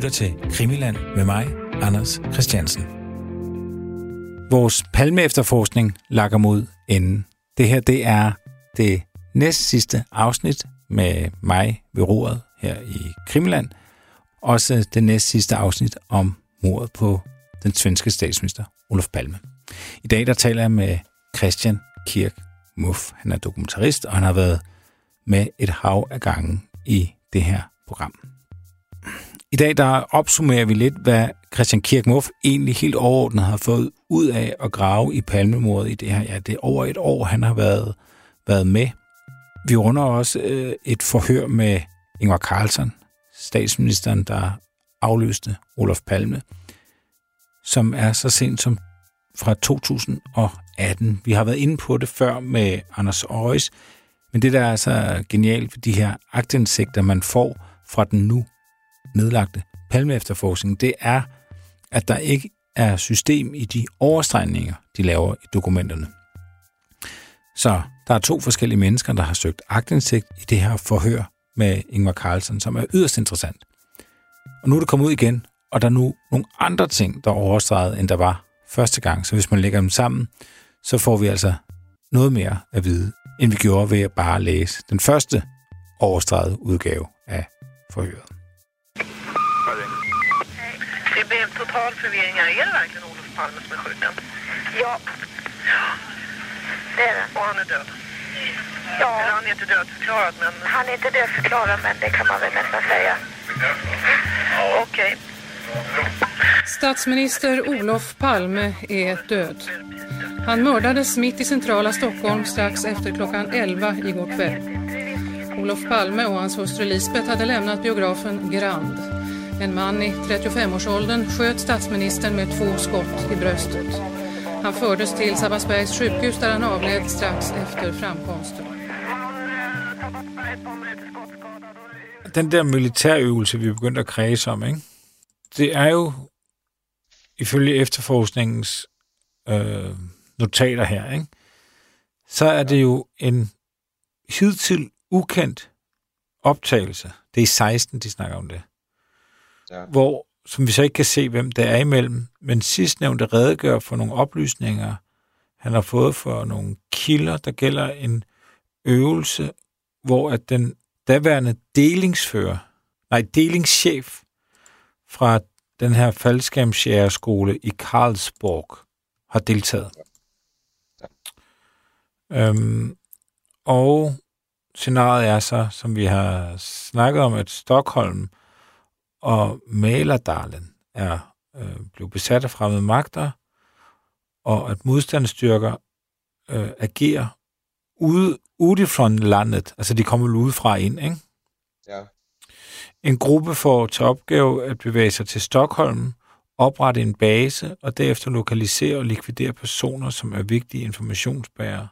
lytter til Krimiland med mig, Anders Christiansen. Vores palme efterforskning lakker mod enden. Det her, det er det næst sidste afsnit med mig ved roret her i Krimiland. Også det næst sidste afsnit om mordet på den svenske statsminister Olof Palme. I dag der taler jeg med Christian Kirk Muff. Han er dokumentarist, og han har været med et hav af gange i det her program. I dag der opsummerer vi lidt, hvad Christian Kirk Muff egentlig helt overordnet har fået ud af at grave i palmemordet i det her. Ja, det er over et år, han har været, været med. Vi runder også øh, et forhør med Ingvar Carlsson, statsministeren, der afløste Olof Palme, som er så sent som fra 2018. Vi har været inde på det før med Anders Øjes, men det, der er så genialt ved de her agtindsigter, man får fra den nu nedlagte palmeefterforskning, det er, at der ikke er system i de overstregninger, de laver i dokumenterne. Så der er to forskellige mennesker, der har søgt agtindsigt i det her forhør med Ingvar Carlsen, som er yderst interessant. Og nu er det kommet ud igen, og der er nu nogle andre ting, der er overstreget, end der var første gang. Så hvis man lægger dem sammen, så får vi altså noget mere at vide, end vi gjorde ved at bare læse den første overstreget udgave af forhøret. Total förvirring här. Är det verkligen Olof Palme som är skjuten? Ja. Det är det. Och han är död? Ja, Eller han är inte dödförklarad, men han är inte dödförklarad men det kan man väl nästan säga. okej. Statsminister Olof Palme är död. Han mördades mitt i centrala Stockholm strax efter klockan 11 igår kväll. Olof Palme och hans hustru Lisbeth hade lämnat biografen Grand. En man i 35-årsåldern sköt statsministern med två skott i bröstet. Han fördes till Sabbatsbergs sjukhus där han avled strax efter framkomsten. Den der militærøvelse, vi begyndte at kredse om, ikke? det er jo ifølge efterforskningens øh, notater her, ikke? så er det jo en hidtil ukendt optagelse. Det er i 16, de snakker om det. Ja. Hvor, som vi så ikke kan se, hvem det er imellem, men sidstnævnte redegør for nogle oplysninger, han har fået for nogle kilder, der gælder en øvelse, hvor at den daværende delingsfører, nej, delingschef fra den her faldskærmsjægerskole i Karlsborg har deltaget. Øhm, og scenariet er så, som vi har snakket om, at Stockholm og Maladalen er øh, blevet besat af fremmede magter, og at modstandsstyrker øh, agerer ude, ude fra landet, altså de kommer udefra ind, ikke? Ja. En gruppe får til opgave at bevæge sig til Stockholm, oprette en base og derefter lokalisere og likvidere personer, som er vigtige informationsbærere,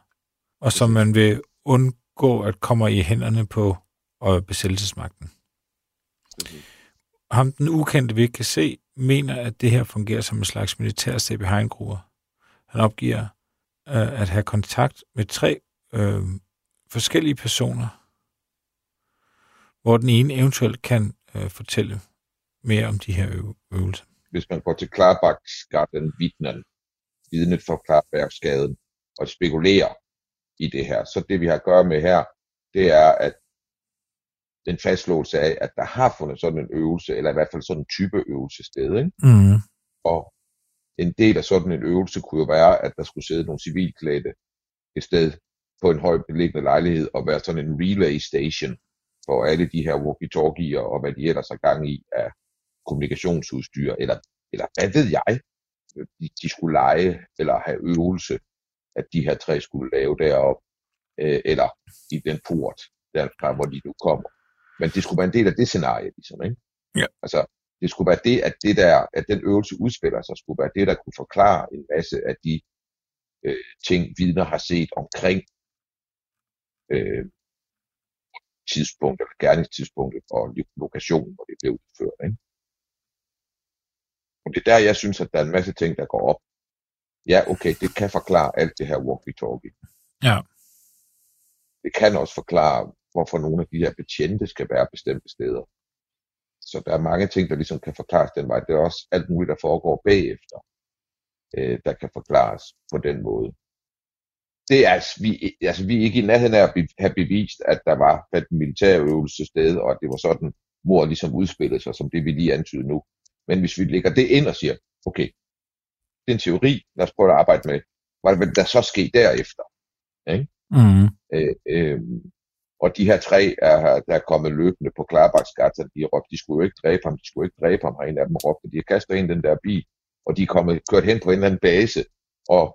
og som man vil undgå at komme i hænderne på og besættelsesmagten. Ham, den ukendte, vi ikke kan se, mener, at det her fungerer som en slags militær step behind Han opgiver øh, at have kontakt med tre øh, forskellige personer, hvor den ene eventuelt kan øh, fortælle mere om de her ø- øvelser. Hvis man går til Klarbaksgaden vidnen, vidnet for Klarbaksgaden, og spekulerer i det her, så det vi har at gøre med her, det er, at den fastslåelse af, at der har fundet sådan en øvelse, eller i hvert fald sådan en type øvelse sted, ikke? Mm. og en del af sådan en øvelse kunne jo være, at der skulle sidde nogle civilklædte et sted på en højt beliggende lejlighed og være sådan en relay station for alle de her walkie-talkier og hvad de ellers har gang i af kommunikationsudstyr, eller, eller hvad ved jeg, de, de skulle lege eller have øvelse, at de her tre skulle lave deroppe, øh, eller i den port, derfra hvor de nu kommer. Men det skulle være en del af det scenarie, ligesom, ikke? Ja. Altså, det skulle være det, at, det der, at den øvelse udspiller sig, skulle være det, der kunne forklare en masse af de øh, ting, vidner har set omkring øh, tidspunkt, eller gerningstidspunktet og lokationen, hvor det blev udført. Ikke? Og det er der, jeg synes, at der er en masse ting, der går op. Ja, okay, det kan forklare alt det her walkie-talkie. Ja. Det kan også forklare, hvorfor nogle af de her betjente skal være bestemte steder. Så der er mange ting, der ligesom kan forklares den vej. Det er også alt muligt, der foregår bagefter, øh, der kan forklares på den måde. Det er, altså, vi, altså, vi er ikke i nærheden af at have bevist, at der var et militærøvelse sted, og at det var sådan, hvor ligesom udspillede sig, som det vi lige antyder nu. Men hvis vi lægger det ind og siger, okay, det er en teori, lad os prøve at arbejde med, hvad vil der så ske derefter? Ikke? Mm. Øh, øh, og de her tre er, der er kommet løbende på Klarbaksgata, de råbte, de skulle jo ikke dræbe ham, de skulle ikke dræbe ham, og en af dem råbte, de har kastet ind den der bil, og de er kommet, kørt hen på en eller anden base, og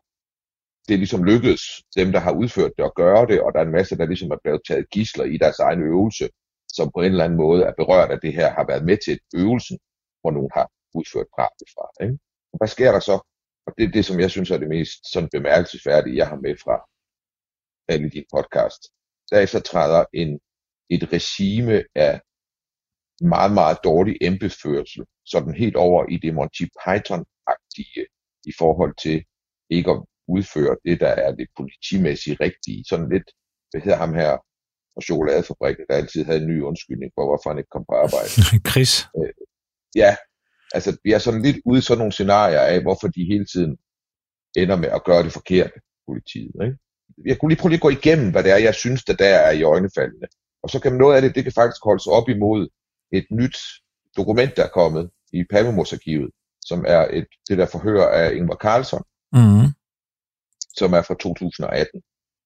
det er ligesom lykkedes dem, der har udført det, at gøre det, og der er en masse, der ligesom er blevet taget gisler i deres egen øvelse, som på en eller anden måde er berørt af det her, har været med til øvelsen, hvor nogen har udført drabet fra. Ikke? Og hvad sker der så? Og det er det, som jeg synes er det mest sådan bemærkelsesværdige, jeg har med fra alle de podcast. Der så træder en, et regime af meget, meget dårlig embedsførsel, sådan helt over i det Monty Python-agtige i forhold til ikke at udføre det, der er det politimæssigt rigtige. Sådan lidt, hvad hedder ham her fra chokoladefabrikken, der altid havde en ny undskyldning for, hvorfor han ikke kom på arbejde. Chris. Øh, ja, altså vi er sådan lidt ude i sådan nogle scenarier af, hvorfor de hele tiden ender med at gøre det forkerte, politiet. Ikke? Jeg kunne lige prøve lige at gå igennem, hvad det er, jeg synes, der der er i øjnefaldene. Og så kan noget af det, det kan faktisk holdes op imod et nyt dokument, der er kommet i Palmemors-arkivet, som er et, det der forhør af Ingvar Carlsson, Mm. som er fra 2018.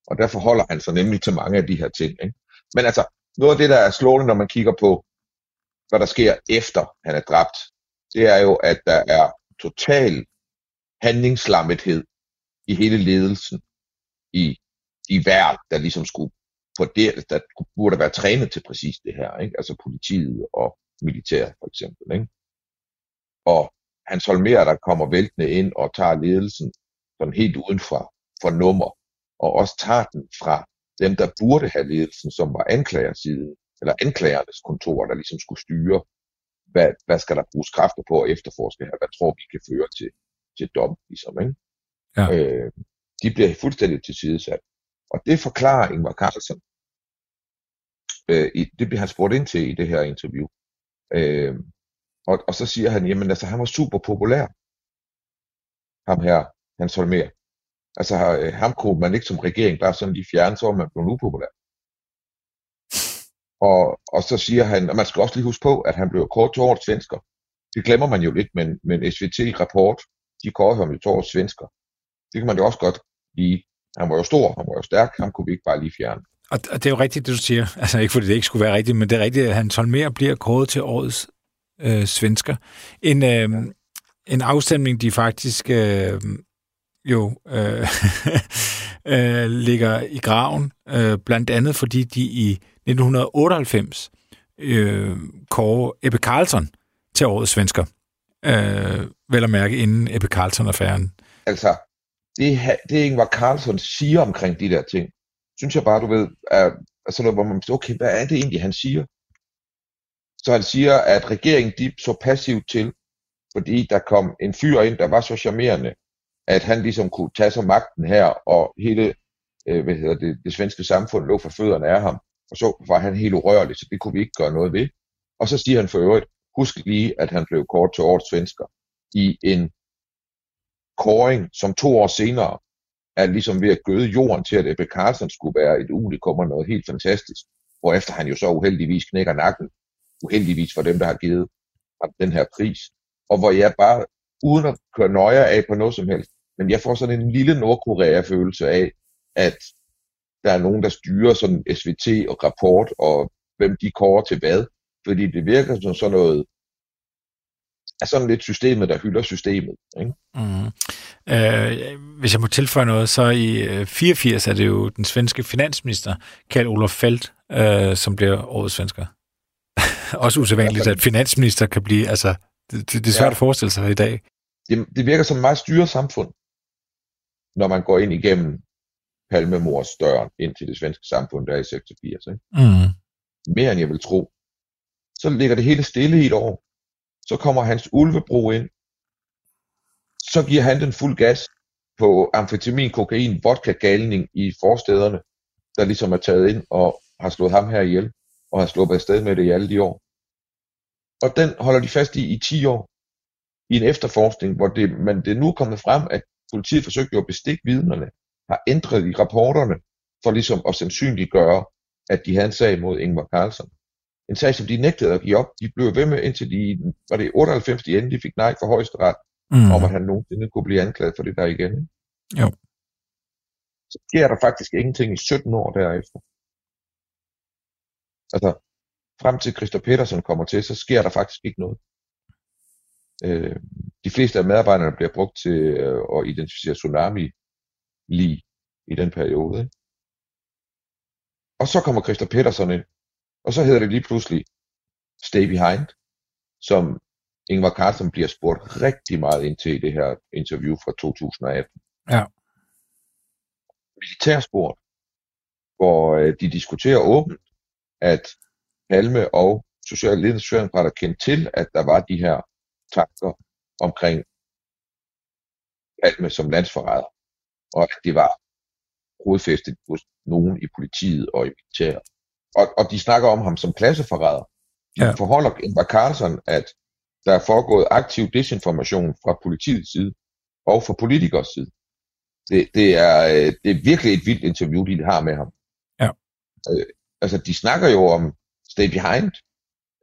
Og der forholder han sig nemlig til mange af de her ting. Ikke? Men altså, noget af det, der er slående, når man kigger på, hvad der sker efter han er dræbt, det er jo, at der er total handlingslammethed i hele ledelsen i, i hver, der ligesom skulle på det, der burde være trænet til præcis det her, ikke? altså politiet og militæret for eksempel. Ikke? Og Hans Holmer, der kommer væltende ind og tager ledelsen sådan helt uden for, for nummer, og også tager den fra dem, der burde have ledelsen, som var anklagersiden, eller anklagernes kontor, der ligesom skulle styre, hvad, hvad skal der bruges kræfter på at efterforske her, hvad tror vi kan føre til, til dom, ligesom, ikke? Ja. Øh, de bliver fuldstændig tilsidesat. Og det forklarer Ingvar Carlsen. Øh, i, det bliver han spurgt ind til i det her interview. Øh, og, og så siger han, jamen altså, han var super populær. Ham her, Hans Holmer. Altså, øh, ham kunne man ikke som regering bare sådan lige fjerne, så var man blevet upopulær. Og, og så siger han, og man skal også lige huske på, at han blev kort til årets svensker. Det glemmer man jo lidt, men, men SVT-rapport, de kårede ham jo til årets svensker. Det kan man jo også godt lige. Han var jo stor, han var jo stærk, ham kunne vi ikke bare lige fjerne. Og, og det er jo rigtigt, det du siger. Altså ikke fordi det ikke skulle være rigtigt, men det er rigtigt, at han Tolmer bliver kåret til årets øh, svensker. En, øh, en afstemning, de faktisk øh, jo øh, øh, ligger i graven, øh, blandt andet fordi de i 1998 øh, kårer Ebbe Carlson til årets svensker. Øh, vel at mærke inden Ebbe Carlson-affæren. Altså, det, det Ingvar Carlson siger omkring de der ting, synes jeg bare, du ved, er, er sådan noget, hvor man siger, okay, hvad er det egentlig, han siger? Så han siger, at regeringen de så passivt til, fordi der kom en fyr ind, der var så charmerende, at han ligesom kunne tage sig magten her, og hele øh, hvad hedder det, det svenske samfund lå for fødderne af ham, og så var han helt urørlig, så det kunne vi ikke gøre noget ved. Og så siger han for øvrigt, husk lige, at han blev kort til årets svensker i en kåring, som to år senere er ligesom ved at gøde jorden til, at Ebbe Carlsen skulle være et unikum og noget helt fantastisk, hvorefter han jo så uheldigvis knækker nakken, uheldigvis for dem, der har givet ham den her pris, og hvor jeg bare, uden at køre nøje af på noget som helst, men jeg får sådan en lille Nordkorea-følelse af, at der er nogen, der styrer sådan SVT og rapport, og hvem de kårer til hvad, fordi det virker som sådan noget, er sådan lidt systemet, der hylder systemet. Ikke? Mm. Øh, hvis jeg må tilføje noget, så i øh, 84 er det jo den svenske finansminister, Karl Olof Feldt, øh, som bliver årets svensker. Også usædvanligt, at finansminister kan blive, altså, det, det er svært ja. at forestille sig i dag. Det, det virker som et meget styret samfund, når man går ind igennem Palmemors døren ind til det svenske samfund, der er i 86. Ikke? Mm. Mere end jeg vil tro. Så ligger det hele stille i et år. Så kommer hans ulvebro ind. Så giver han den fuld gas på amfetamin, kokain, vodka, galning i forstederne, der ligesom er taget ind og har slået ham her ihjel, og har sluppet afsted med det i alle de år. og den holder de fast i i 10 år i en efterforskning, hvor det, men det er nu kommet frem, at politiet forsøgte jo at bestikke vidnerne, har ændret i rapporterne for ligesom at sandsynliggøre, at de havde en sag mod Ingvar Carlsen. En sag, som de nægtede at give op. De blev ved med indtil de, var det 98, de endelig fik nej for højesteret, mm. om at han nogensinde kunne blive anklaget for det der igen. Ikke? Jo. Så sker der faktisk ingenting i 17 år derefter. Altså, frem til Christoph Petersen kommer til, så sker der faktisk ikke noget. Øh, de fleste af medarbejderne bliver brugt til øh, at identificere tsunami lige i den periode. Ikke? Og så kommer Christoph Petersen ind, og så hedder det lige pludselig Stay Behind, som Ingvar Carlsen bliver spurgt rigtig meget ind til i det her interview fra 2018. Ja. Militærsport, hvor øh, de diskuterer åbent, at Palme og Social Socialdemokrater kendte til, at der var de her tanker omkring Palme som landsforræder, og at det var rodfæstet hos nogen i politiet og i militæret. Og, og de snakker om ham som klasseforræder. De ja. forholder Ingvar Carlson, at der er foregået aktiv desinformation fra politiets side og fra politikers side. Det, det, er, øh, det er virkelig et vildt interview, de har med ham. Ja. Øh, altså, de snakker jo om Stay Behind,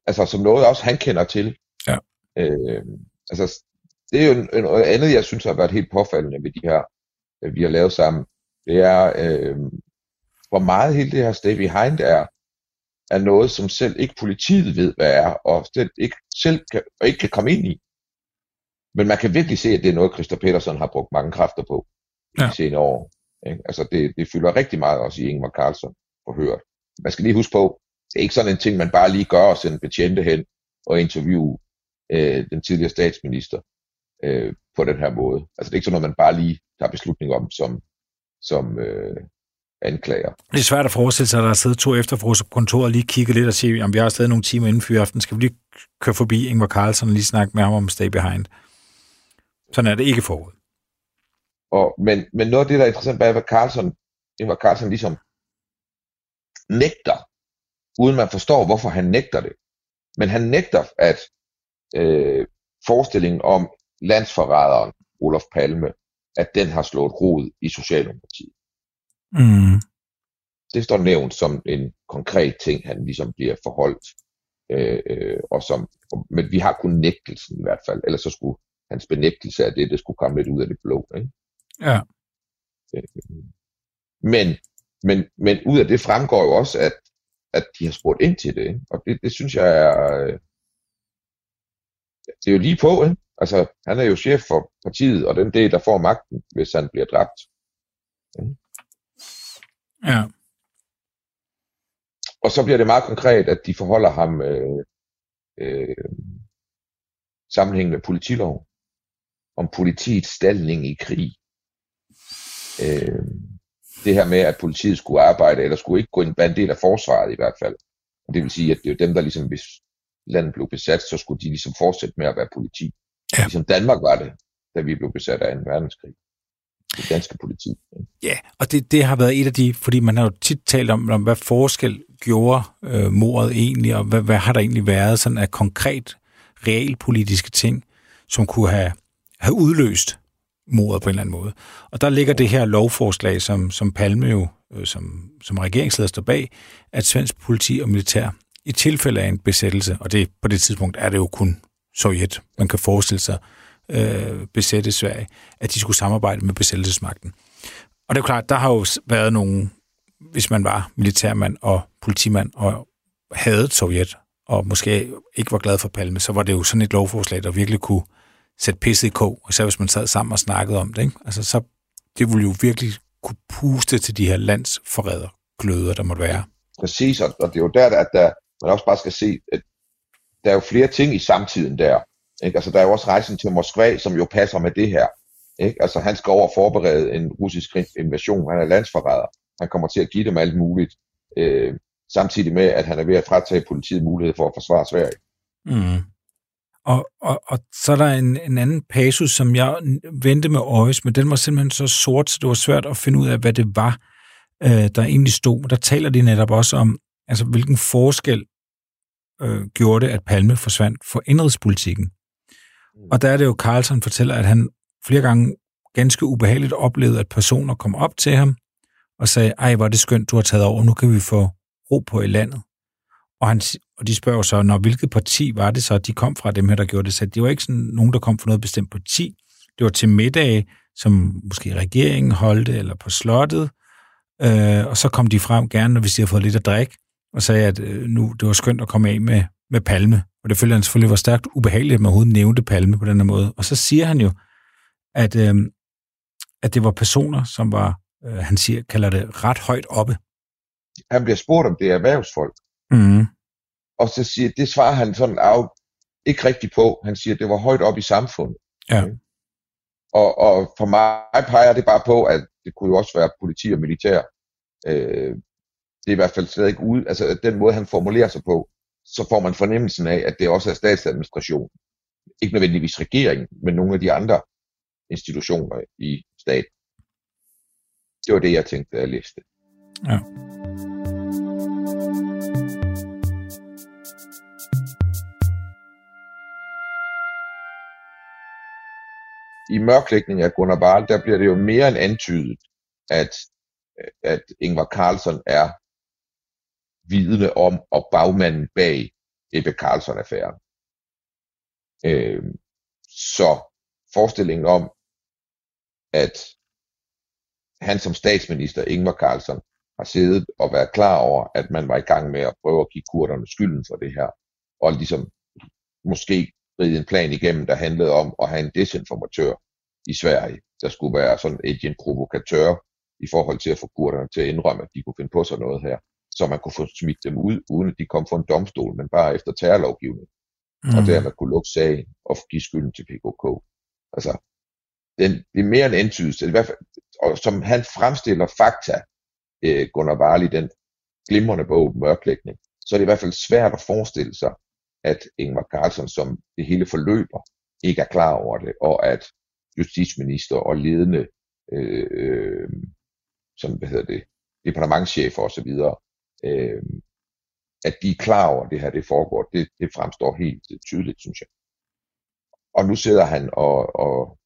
altså som noget også han kender til. Ja. Øh, altså, det er jo noget andet, jeg synes har været helt påfaldende ved de her, vi har lavet sammen. Det er, øh, hvor meget hele det her Stay Behind er, er noget, som selv ikke politiet ved, hvad er, og selv ikke, selv kan, og ikke kan komme ind i. Men man kan virkelig se, at det er noget, Christa Petersen har brugt mange kræfter på i ja. de senere år. Ikke? Altså det, det fylder rigtig meget også i Ingvar Carlsen forhørt. Man skal lige huske på, det er ikke sådan en ting, man bare lige gør og sende betjente hen og interviewe øh, den tidligere statsminister øh, på den her måde. Altså det er ikke sådan noget, man bare lige tager beslutning om som, som øh, anklager. Det er svært at forestille sig, at der er siddet to efterforskere på kontoret og lige kigget lidt og sige, om vi har stadig nogle timer inden for i aften. Skal vi lige køre forbi Ingvar Carlsen og lige snakke med ham om Stay Behind? Sådan er det ikke forud. Og, men, men noget af det, der er interessant, er, at Carlson, Ingvar Carlsen ligesom nægter, uden man forstår, hvorfor han nægter det. Men han nægter, at øh, forestillingen om landsforræderen Olof Palme, at den har slået rod i Socialdemokratiet. Mm. Det står nævnt som en konkret ting, han ligesom bliver forholdt. Øh, øh, og som, men vi har kun nægtelsen i hvert fald, ellers så skulle hans benægtelse af det, det skulle komme lidt ud af det blå. Ikke? Ja. Øh, men, men, men ud af det fremgår jo også, at, at de har spurgt ind til det, ikke? og det, det synes jeg er, øh, det er jo lige på, ikke? altså han er jo chef for partiet, og den del, der får magten, hvis han bliver dræbt. Ikke? Ja. Og så bliver det meget konkret, at de forholder ham øh, øh, sammenhæng med politiloven, om politiets stalling i krig. Øh, det her med, at politiet skulle arbejde, eller skulle ikke gå ind, være en del af forsvaret i hvert fald. Og det vil sige, at det er dem, der ligesom, hvis landet blev besat, så skulle de ligesom fortsætte med at være politi. Ja. Ligesom Danmark var det, da vi blev besat af 2. verdenskrig det danske politi. Ja, og det, det har været et af de, fordi man har jo tit talt om, om hvad forskel gjorde øh, mordet egentlig, og hvad, hvad har der egentlig været sådan af konkret realpolitiske ting, som kunne have, have udløst mordet på en eller anden måde. Og der ligger det her lovforslag, som, som Palme jo øh, som, som regeringsleder står bag, at svensk politi og militær i tilfælde af en besættelse, og det på det tidspunkt er det jo kun Sovjet, man kan forestille sig, øh, besætte Sverige, at de skulle samarbejde med besættelsesmagten. Og det er jo klart, der har jo været nogle, hvis man var militærmand og politimand og havde Sovjet, og måske ikke var glad for Palme, så var det jo sådan et lovforslag, der virkelig kunne sætte pisset i kog, især hvis man sad sammen og snakkede om det. Ikke? Altså, så det ville jo virkelig kunne puste til de her landsforræder gløder, der måtte være. Præcis, og det er jo der, at der, man også bare skal se, at der er jo flere ting i samtiden der. Ikke? Altså, der er jo også rejsen til Moskva, som jo passer med det her. Ikke? Altså, han skal over og forberede en russisk invasion. Han er landsforræder. Han kommer til at give dem alt muligt. Øh, samtidig med, at han er ved at fratage politiet mulighed for at forsvare Sverige. Mm. Og, og, og så er der en, en anden passus, som jeg vendte med øjes, men den var simpelthen så sort, så det var svært at finde ud af, hvad det var, øh, der egentlig stod. Der taler de netop også om, altså hvilken forskel øh, gjorde det, at Palme forsvandt for indrigspolitikken. Og der er det jo, Carlson fortæller, at han flere gange ganske ubehageligt oplevede, at personer kom op til ham og sagde, ej, hvor er det skønt, du har taget over, nu kan vi få ro på i landet. Og, han, og de spørger så, når hvilket parti var det så, de kom fra dem her, der gjorde det. Så det var ikke sådan nogen, der kom fra noget bestemt parti. Det var til middag, som måske regeringen holdte, eller på slottet. Øh, og så kom de frem gerne, når vi siger, fået lidt at drikke, og sagde, at øh, nu det var skønt at komme af med, med Palme. Og det følte han selvfølgelig var stærkt ubehageligt, at man overhovedet nævnte Palme på den her måde. Og så siger han jo, at, øh, at det var personer, som var, øh, han siger, kalder det ret højt oppe. Han bliver spurgt, om det er erhvervsfolk. Mm. Og så siger, det svarer han sådan af, ikke rigtigt på. Han siger, det var højt op i samfundet. Ja. Og, og for mig peger det bare på, at det kunne jo også være politi og militær. Øh, det er i hvert fald slet ikke ud, altså den måde, han formulerer sig på, så får man fornemmelsen af, at det også er statsadministration. Ikke nødvendigvis regeringen, men nogle af de andre institutioner i staten. Det var det, jeg tænkte, da jeg læste. Ja. I mørklægningen af Gunnar Wahl, der bliver det jo mere end antydet, at, at Ingvar Carlsson er vidne om og bagmanden bag Ebbe Carlsson-affæren. Øh, så forestillingen om, at han som statsminister, Ingvar Carlsson, har siddet og været klar over, at man var i gang med at prøve at give kurderne skylden for det her, og ligesom måske ride en plan igennem, der handlede om at have en desinformatør i Sverige, der skulle være sådan et provokatør i forhold til at få kurderne til at indrømme, at de kunne finde på sig noget her, så man kunne få smidt dem ud, uden at de kom for en domstol, men bare efter terrorlovgivning, mm. og dermed kunne lukke sagen og give skylden til PKK. Altså, den, det er mere en antydelse, i hvert fald, og som han fremstiller fakta, øh, Gunnar Wahl i den glimrende bog Mørklægning, så er det i hvert fald svært at forestille sig, at Ingvar Carlsson, som det hele forløber, ikke er klar over det, og at justitsminister og ledende øh, øh, som, hvad hedder det, departementchefer osv., øh, at de er klar over, at det her det foregår, det, det fremstår helt tydeligt, synes jeg. Og nu sidder han og, og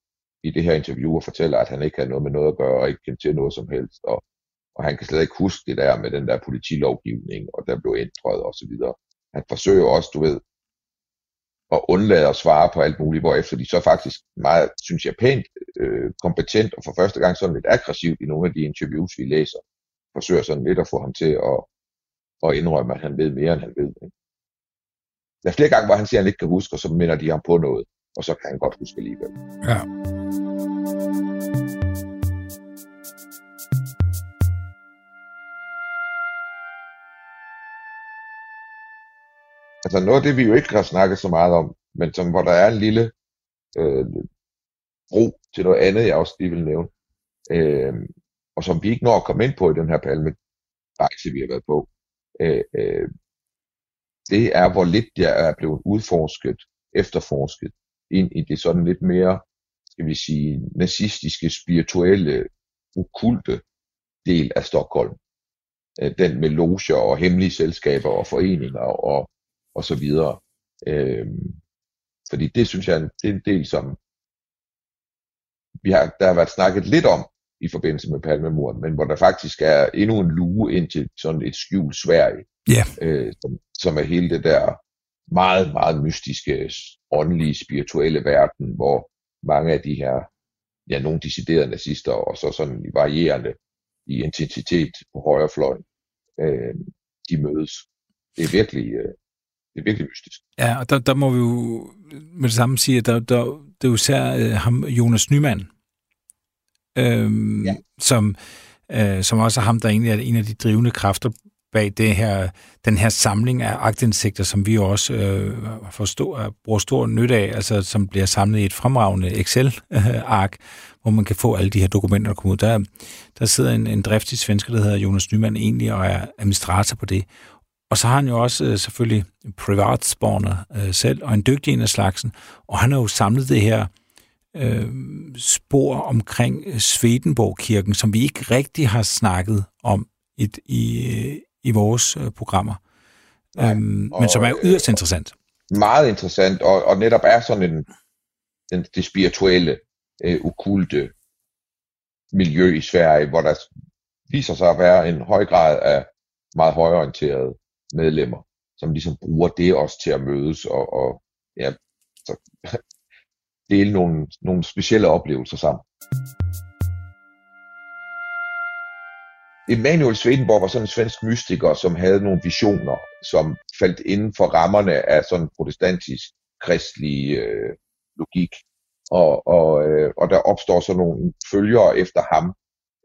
i det her interview og fortæller, at han ikke har noget med noget at gøre, og ikke kendte til noget som helst, og, og han kan slet ikke huske det der med den der politilovgivning, og der blev ændret og så videre. Han forsøger også, du ved, at undlade at svare på alt muligt, hvorefter de så faktisk meget, synes jeg, pænt øh, kompetent, og for første gang sådan lidt aggressivt i nogle af de interviews, vi læser, forsøger sådan lidt at få ham til at, at indrømme, at han ved mere, end han ved. Ikke? Der er flere gange, hvor han siger, at han ikke kan huske, og så minder de ham på noget, og så kan han godt huske alligevel. Ja. Altså noget af det, vi jo ikke har snakket så meget om, men som, hvor der er en lille øh, bro til noget andet, jeg også lige vil nævne, øh, og som vi ikke når at komme ind på i den her palme rejse, vi har været på, øh, øh, det er, hvor lidt jeg er blevet udforsket, efterforsket, ind i det sådan lidt mere, skal vi sige, nazistiske, spirituelle, okulte del af Stockholm. Øh, den med loger og hemmelige selskaber og foreninger og, og så videre. Øh, fordi det synes jeg, det er en del, som vi har, der har været snakket lidt om i forbindelse med Palmemordet, men hvor der faktisk er endnu en lue ind til sådan et skjult Sverige, yeah. øh, som, som er hele det der meget, meget mystiske, åndelige, spirituelle verden, hvor mange af de her, ja, nogle deciderede nazister, og så sådan varierende i intensitet på højrefløjen, øh, de mødes. Det er virkelig, øh, det er virkelig mystisk. Ja, og der, der må vi jo med det samme sige, at der, der, det er jo især øh, ham, Jonas Nyman, øh, ja. som, øh, som også er ham, der egentlig er en af de drivende kræfter bag det her, den her samling af agtindsigter, som vi også øh, forstår, bruger stor nytte af, altså som bliver samlet i et fremragende Excel-ark, hvor man kan få alle de her dokumenter, der kommer ud. Der, der sidder en, en driftig svensker, der hedder Jonas Nyman egentlig, og er administrator på det. Og så har han jo også øh, selvfølgelig privatspawner øh, selv, og en dygtig en af slagsen. Og han har jo samlet det her øh, spor omkring Svedenborg-kirken, som vi ikke rigtig har snakket om i, i, i vores øh, programmer. Nej, øhm, men som er yderst interessant. Meget interessant, og, og netop er sådan en, den, det spirituelle, øh, okulte miljø i Sverige, hvor der viser sig at være en høj grad af meget højorienterede medlemmer, som ligesom bruger det også til at mødes og, og ja, så, dele nogle, nogle specielle oplevelser sammen. Emanuel Swedenborg var sådan en svensk mystiker, som havde nogle visioner, som faldt inden for rammerne af sådan protestantisk kristelig øh, logik. Og, og, øh, og der opstår så nogle følgere efter ham,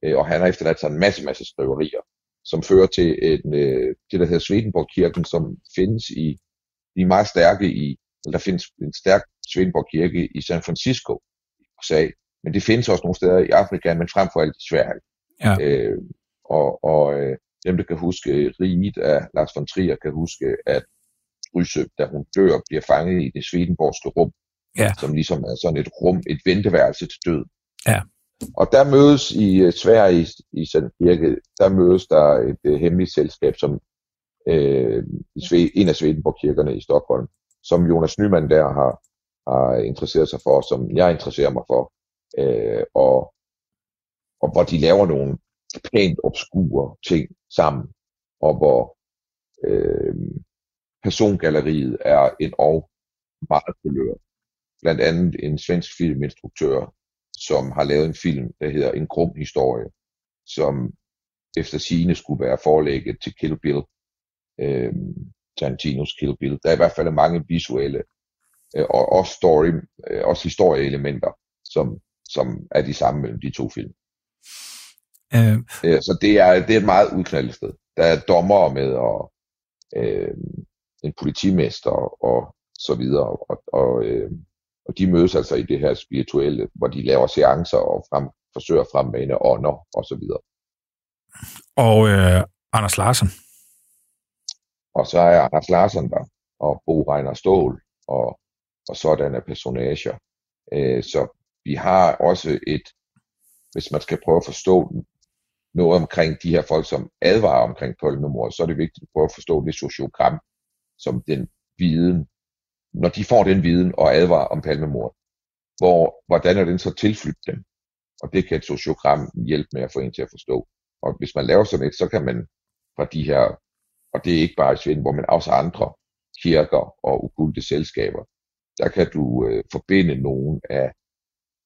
øh, og han har efterladt sig en masse, masse skriverier, som fører til en, øh, det, der hedder Swedenborg-kirken, som findes i, de er meget stærke i, eller der findes en stærk Swedenborg-kirke i San Francisco i USA, men det findes også nogle steder i Afrika, men frem for alt i Sverige. Ja. Øh, og og øh, dem, der kan huske riget af Lars von Trier, kan huske, at Drysse, da hun dør, bliver fanget i det Swedenborgske rum, ja. som ligesom er sådan et rum, et venteværelse til død. Ja. Og der mødes i uh, Sverige, i, i Sand Kirke, der mødes der et uh, hemmeligt selskab, som uh, i Sve, en af Swedenborg-kirkerne i Stockholm, som Jonas Nyman der har, har interesseret sig for, som jeg interesserer mig for, uh, og, og hvor de laver nogle pænt obskure ting sammen, og hvor øh, persongalleriet er en og meget kulør. Blandt andet en svensk filminstruktør, som har lavet en film, der hedder En grum historie, som efter sine skulle være forlægget til Kill Bill, øh, Tarantinos Kill Bill. Der er i hvert fald mange visuelle øh, og også, story, øh, også historieelementer, som, som er de samme mellem de to film. Øh. Øh, så det er, det er et meget udknaldet sted. Der er dommer med, og øh, en politimester, og så videre. Og, og, øh, og de mødes altså i det her spirituelle, hvor de laver seancer og frem, forsøger at fremmane ånder, og så videre. Og øh, Anders Larsen. Og så er Anders Larsen der, og Bo Reiner Stål, og, og sådanne personager. Øh, så vi har også et, hvis man skal prøve at forstå noget omkring de her folk, som advarer omkring Palmemord, så er det vigtigt at prøve at forstå det sociogram, som den viden, når de får den viden og advarer om palmemord, hvor, hvordan er den så tilflyttet dem? Og det kan et sociogram hjælpe med at få en til at forstå. Og hvis man laver sådan et, så kan man fra de her, og det er ikke bare i Svend, hvor man også andre kirker og ukulte selskaber, der kan du øh, forbinde nogen af,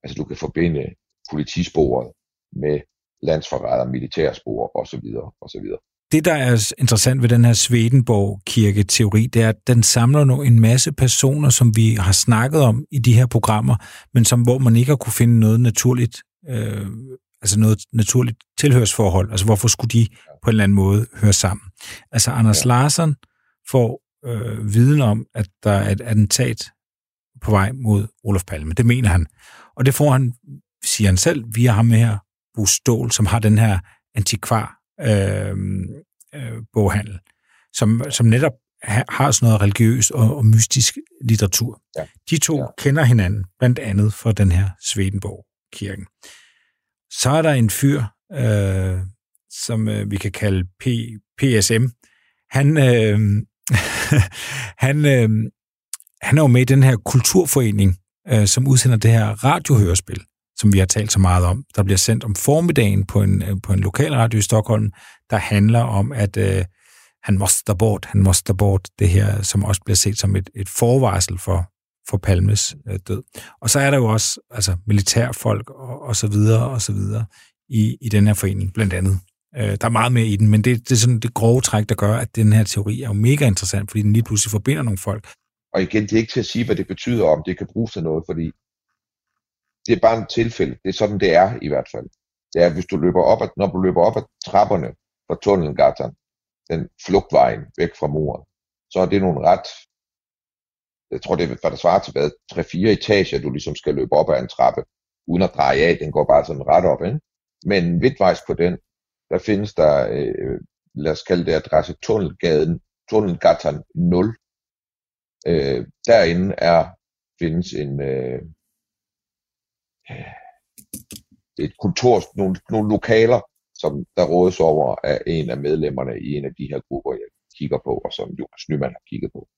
altså du kan forbinde politisporet med landsforræder, militærspor osv. osv. Det, der er interessant ved den her Swedenborg-kirke-teori, det er, at den samler nu en masse personer, som vi har snakket om i de her programmer, men som hvor man ikke har kunne finde noget naturligt, øh, altså noget naturligt tilhørsforhold. Altså hvorfor skulle de på en eller anden måde høre sammen? Altså Anders ja. Larsen får øh, viden om, at der er et attentat på vej mod Olof Palme. Det mener han. Og det får han, siger han selv, via ham her, Bo Stål, som har den her antikvar øh, øh, boghandel, som, som netop har sådan noget religiøs og, og mystisk litteratur. Ja. De to ja. kender hinanden, blandt andet for den her Swedenborg-kirken. Så er der en fyr, øh, som øh, vi kan kalde P, PSM. Han, øh, han, øh, han er jo med i den her kulturforening, øh, som udsender det her radiohørespil som vi har talt så meget om, der bliver sendt om formiddagen på en, øh, på en lokal radio i Stockholm, der handler om, at øh, han måste bort, han måste bort, det her, som også bliver set som et, et forvarsel for, for Palmes øh, død. Og så er der jo også altså, militærfolk og, og så videre og så videre i, i den her forening, blandt andet. Øh, der er meget mere i den, men det, det er sådan det grove træk, der gør, at den her teori er jo mega interessant, fordi den lige pludselig forbinder nogle folk. Og igen, det er ikke til at sige, hvad det betyder, om det kan bruges til noget, fordi det er bare en tilfælde. Det er sådan, det er i hvert fald. Det er, hvis du løber op, ad, når du løber op ad trapperne fra tunnelgatteren, den flugtvejen væk fra muren, så er det nogle ret, jeg tror det er, hvad der svarer til hvad, 3-4 etager, du ligesom skal løbe op ad en trappe, uden at dreje af, den går bare sådan ret op, ikke? Men midtvejs på den, der findes der, øh, lad os kalde det adresse Tunnelgaden, Tunnelgatteren 0. Øh, derinde er, findes en, øh, et kontor, nogle, nogle lokaler, som der rådes over af en af medlemmerne i en af de her grupper, jeg kigger på, og som Jonas Nyman har kigget på.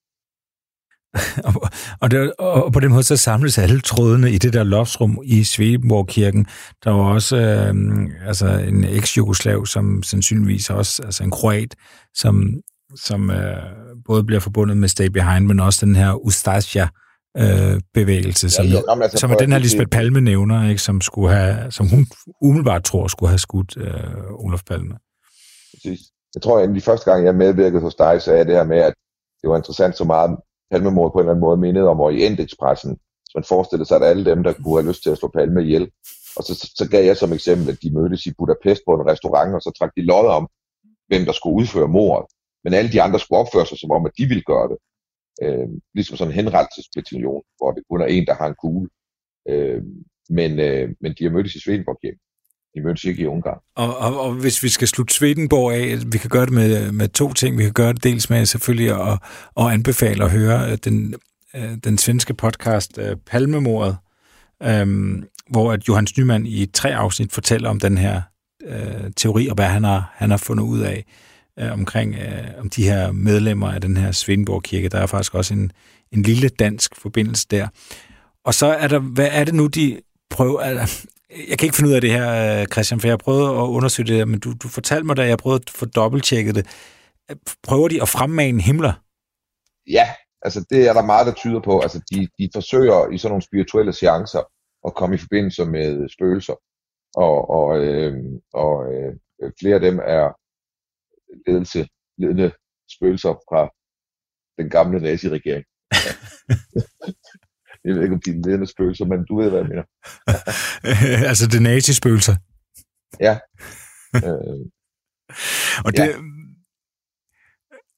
og, det, og på den måde så samles alle trådene i det der loftsrum i Svedenborg-kirken. Der var også øh, altså en eks-jugoslav, som sandsynligvis også, altså en kroat, som, som øh, både bliver forbundet med Stay Behind, men også den her Ustasja øh, bevægelse, som, ja, ja, jamen, altså, som den her Lisbeth Palme nævner, ikke, som, skulle have, som hun umiddelbart tror skulle have skudt øh, Olof Palme. Præcis. Jeg tror, at de første gang, jeg medvirkede hos dig, så er det her med, at det var interessant så meget, Palmemordet på en eller anden måde mindede om Orientexpressen. Så man forestillede sig, at alle dem, der kunne have lyst til at slå Palme ihjel. Og så, så gav jeg som eksempel, at de mødtes i Budapest på en restaurant, og så trak de lod om, hvem der skulle udføre mordet. Men alle de andre skulle opføre sig som om, at de ville gøre det. Øh, ligesom sådan en henrettelsesbataljon, hvor det kun er en, der har en kugle. Øh, men, øh, men de har mødtes i Svedenborg hjem. De mødtes ikke i Ungarn. Og, og, og hvis vi skal slutte Swedenborg af, vi kan gøre det med, med to ting. Vi kan gøre det dels med selvfølgelig at, at anbefale at høre øh, den, øh, den svenske podcast øh, Palmemordet, øhm, hvor at Johannes Nyman i tre afsnit fortæller om den her øh, teori, og hvad han har, han har fundet ud af øh, omkring øh, om de her medlemmer af den her Svendborg kirke. Der er faktisk også en, en lille dansk forbindelse der. Og så er der, hvad er det nu, de prøver, altså, jeg kan ikke finde ud af det her, øh, Christian, for jeg har prøvet at undersøge det, men du, du fortalte mig, da jeg prøvede at få dobbelttjekket det. Prøver de at fremmane himler? Ja, altså det er der meget, der tyder på. Altså de, de forsøger i sådan nogle spirituelle seancer at komme i forbindelse med spøgelser. Og, og, øh, og øh, flere af dem er ledelse, ledende spøgelser fra den gamle nazi-regering. Jeg ved ikke, om de er ledende spøgelser, men du ved, hvad jeg mener. altså det nazi-spøgelser? Ja. øh, og det... Ja.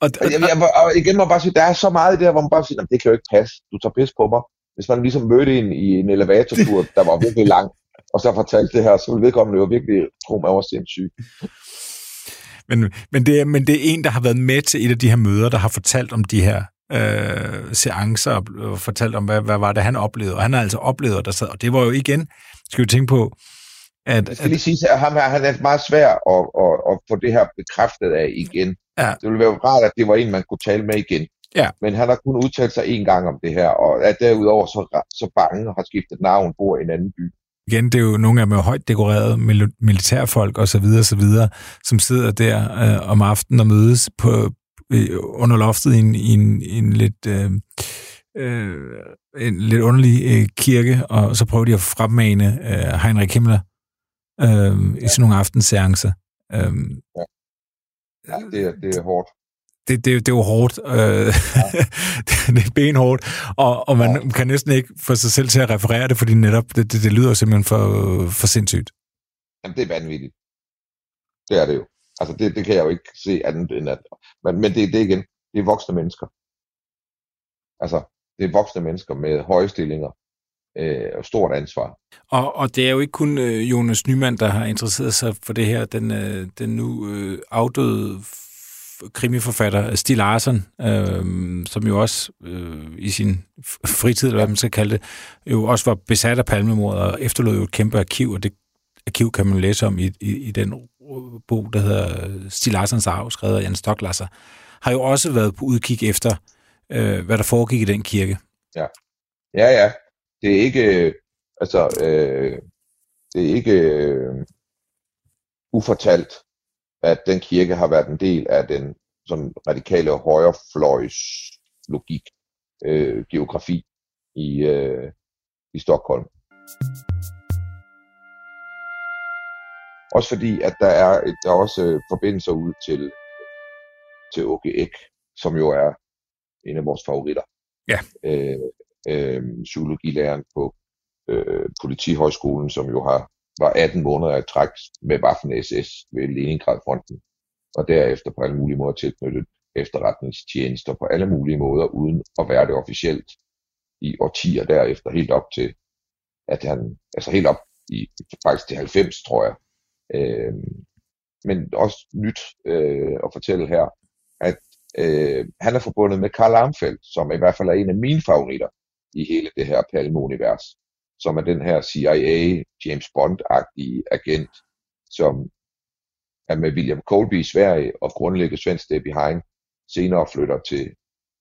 Og, og, jeg, jeg, og igen må jeg bare sige, der er så meget i det her, hvor man bare siger, det kan jo ikke passe, du tager pis på mig. Hvis man ligesom mødte en i en elevatortur, der var virkelig lang, og så fortalte det her, så ville vedkommende jo virkelig tro, man var sindssyg. Men, men, det er, men det er en, der har været med til et af de her møder, der har fortalt om de her øh, seancer og fortalt om, hvad, hvad var det, han oplevede. Og han har altså oplevet, der sad, og det var jo igen, skal vi tænke på, at... Jeg skal lige sige, at ham her, han er meget svær at, at, at få det her bekræftet af igen. Ja. Det ville være rart, at det var en, man kunne tale med igen. Ja. Men han har kun udtalt sig en gang om det her, og er derudover så, så bange og har skiftet navn, bor i en anden by. Igen, det er jo nogle af dem højt dekorerede militærfolk og så videre, så videre, som sidder der øh, om aftenen og mødes på, under loftet i en, i en, en lidt... Øh, øh, en lidt underlig øh, kirke, og så prøver de at fremmane øh, Heinrich Himmler øh, ja. i sådan nogle aftenseancer. Øh, ja. ja, det er, det er hårdt. Det, det, det er jo hårdt. Øh, ja. det er benhårdt, og, og man ja. kan næsten ikke få sig selv til at referere det, fordi netop det, det, det lyder simpelthen for, for sindssygt. Jamen, det er vanvittigt. Det er det jo. Altså, det, det kan jeg jo ikke se andet end at... Men, men det, det igen, det er voksne mennesker. Altså, det er voksne mennesker med høje stillinger øh, og stort ansvar. Og, og det er jo ikke kun øh, Jonas Nyman, der har interesseret sig for det her. Den, øh, den nu øh, afdøde krimiforfatter Stig Larsen, øh, som jo også øh, i sin fritid, eller hvad man skal kalde det, jo også var besat af palmemordet og efterlod jo et kæmpe arkiv, og det arkiv kan man læse om i, i, i den bog, der hedder Stig Larsens arv, skrevet af Jan Stoklasser, har jo også været på udkig efter, øh, hvad der foregik i den kirke. Ja, ja, ja. Det er ikke, øh, altså, øh, det er ikke øh, ufortalt, at den kirke har været en del af den sådan radikale højrefløjs logik, øh, geografi i, øh, i Stockholm. Også fordi, at der er, et, der er også øh, forbindelser ud til, til Åke Ek, som jo er en af vores favoritter. Ja. Øh, øh, psykologilæreren på øh, Politihøjskolen, som jo har var 18 måneder i træk med Waffen-SS ved Leningrad-fronten, og derefter på alle mulige måder tilknyttet efterretningstjenester på alle mulige måder, uden at være det officielt i årtier derefter, helt op til, at han, altså helt op i faktisk til 90, tror jeg, Øh, men også nyt øh, at fortælle her, at øh, han er forbundet med Karl Armfeldt, som i hvert fald er en af mine favoritter i hele det her Palme-univers, som er den her CIA, James Bond-agtige agent, som er med William Colby i Sverige og grundlægger Svensk Stay Behind, senere flytter til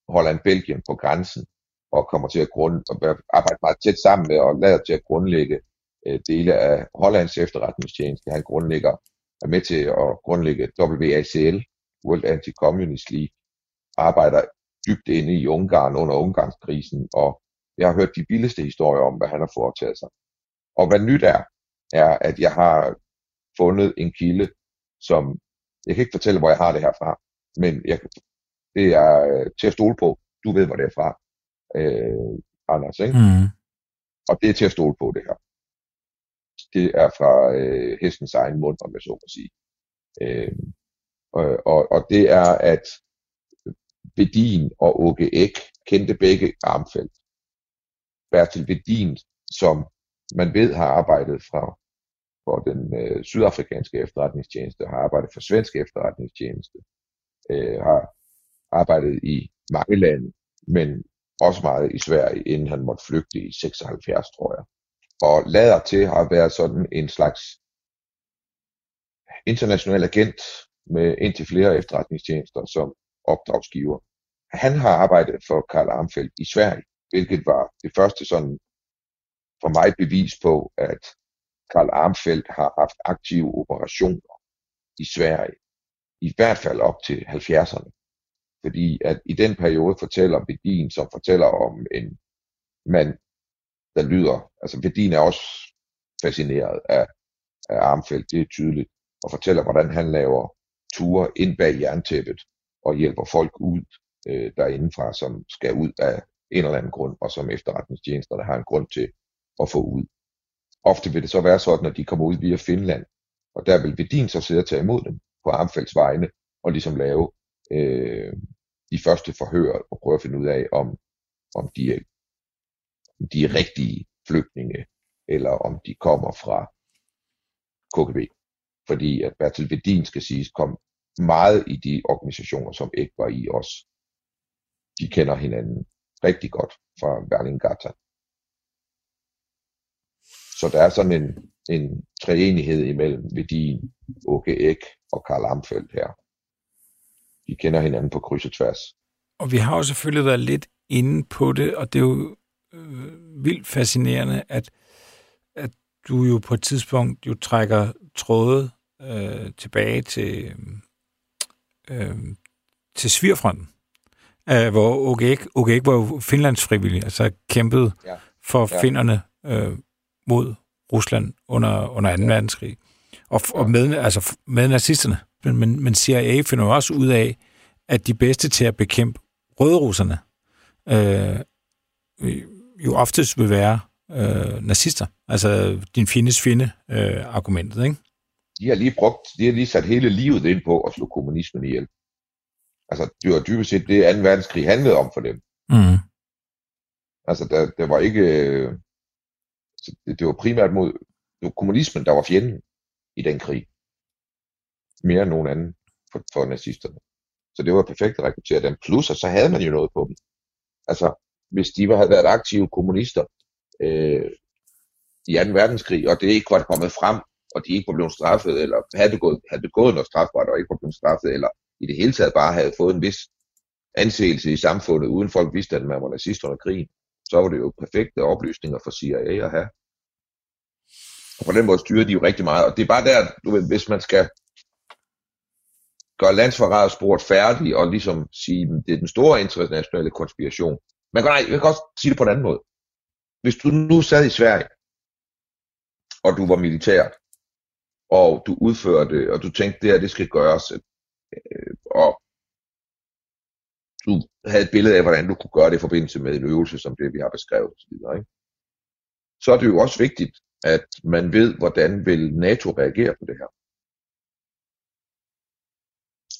Holland-Belgien på grænsen, og kommer til at grund, og arbejde meget tæt sammen med, og lader til at grundlægge øh, dele af Hollands efterretningstjeneste. Han grundlægger, er med til at grundlægge WACL, World Anti-Communist League, arbejder dybt inde i Ungarn under Ungarnskrisen, og jeg har hørt de vildeste historier om, hvad han har foretaget sig. Og hvad nyt er, er, at jeg har fundet en kilde, som, jeg kan ikke fortælle, hvor jeg har det her fra, men jeg, det er øh, til at stole på. Du ved, hvor det er fra, øh, Anders, ikke? Mm. Og det er til at stole på, det her. Det er fra øh, hestens egen mund, om jeg så må sige. Øh, og, og, og det er, at Vedin og Åke Ek kendte begge Armfeldt. Bertil Vedin, som man ved har arbejdet fra for den øh, sydafrikanske efterretningstjeneste, har arbejdet for svensk efterretningstjeneste, øh, har arbejdet i mange lande, men også meget i Sverige, inden han måtte flygte i 76, tror jeg. Og lader til at være sådan en slags international agent med indtil flere efterretningstjenester som opdragsgiver. Han har arbejdet for Karl Armfeldt i Sverige, hvilket var det første sådan for mig bevis på, at Karl Armfeldt har haft aktive operationer i Sverige, i hvert fald op til 70'erne. Fordi at i den periode fortæller Bedin, som fortæller om en mand, der lyder, altså Bedin er også fascineret af, af Armfeldt, det er tydeligt, og fortæller, hvordan han laver ture ind bag jerntæppet og hjælper folk ud øh, derindefra, som skal ud af en eller anden grund, og som efterretningstjenesterne har en grund til at få ud. Ofte vil det så være sådan, at de kommer ud via Finland, og der vil Vedin så sidde og tage imod dem på Armfelds vegne, og ligesom lave øh, de første forhør og prøve at finde ud af, om, om de, er, om de er rigtige flygtninge, eller om de kommer fra KGB. Fordi at Bertil Vedin skal siges kom meget i de organisationer, som ikke var i os. De kender hinanden rigtig godt fra Berlingata. Så der er sådan en, en treenighed imellem Vedin, Åke Ek og Karl Amfeldt her. De kender hinanden på kryds og tværs. Og vi har jo selvfølgelig været lidt inde på det, og det er jo øh, vildt fascinerende, at, at du jo på et tidspunkt jo trækker tråde øh, tilbage til, øh, øh til Svirfronten, øh, hvor OGEK, OGEK var jo Finlands frivillig, altså kæmpede ja. for ja. finderne øh, mod Rusland under, under 2. Ja. verdenskrig. Og, og med, altså med nazisterne. Men, men, men CIA finder jo også ud af, at de bedste til at bekæmpe rødrusserne øh, jo oftest vil være øh, nazister. Altså din findes fjende øh, argumentet, ikke? De har lige brugt, de har lige sat hele livet ind på at slå kommunismen ihjel. Altså, det var dybest set det, 2. verdenskrig handlede om for dem. Mm. Altså, der, der var ikke... Det, det var primært mod det var kommunismen, der var fjenden i den krig. Mere end nogen anden for, for nazisterne. Så det var perfekt at rekruttere dem. Plus, at så havde man jo noget på dem. Altså, hvis de havde været aktive kommunister øh, i 2. verdenskrig, og det ikke var kommet frem, og de ikke var blevet straffet, eller havde begået, havde begået noget strafbart, og ikke var blevet straffet, eller i det hele taget bare havde fået en vis anseelse i samfundet, uden folk vidste, at man var nazist under krigen, så var det jo perfekte oplysninger for CIA at have. Og på den måde styrer de jo rigtig meget. Og det er bare der, du ved, hvis man skal gøre landsforrædersporet færdig og ligesom sige, at det er den store internationale konspiration. Man kan, nej, jeg kan også sige det på en anden måde. Hvis du nu sad i Sverige, og du var militært, og du udførte og du tænkte, det her, det skal gøres, øh, og du havde et billede af, hvordan du kunne gøre det i forbindelse med en øvelse, som det, vi har beskrevet osv., ikke? så er det jo også vigtigt, at man ved, hvordan vil NATO reagere på det her.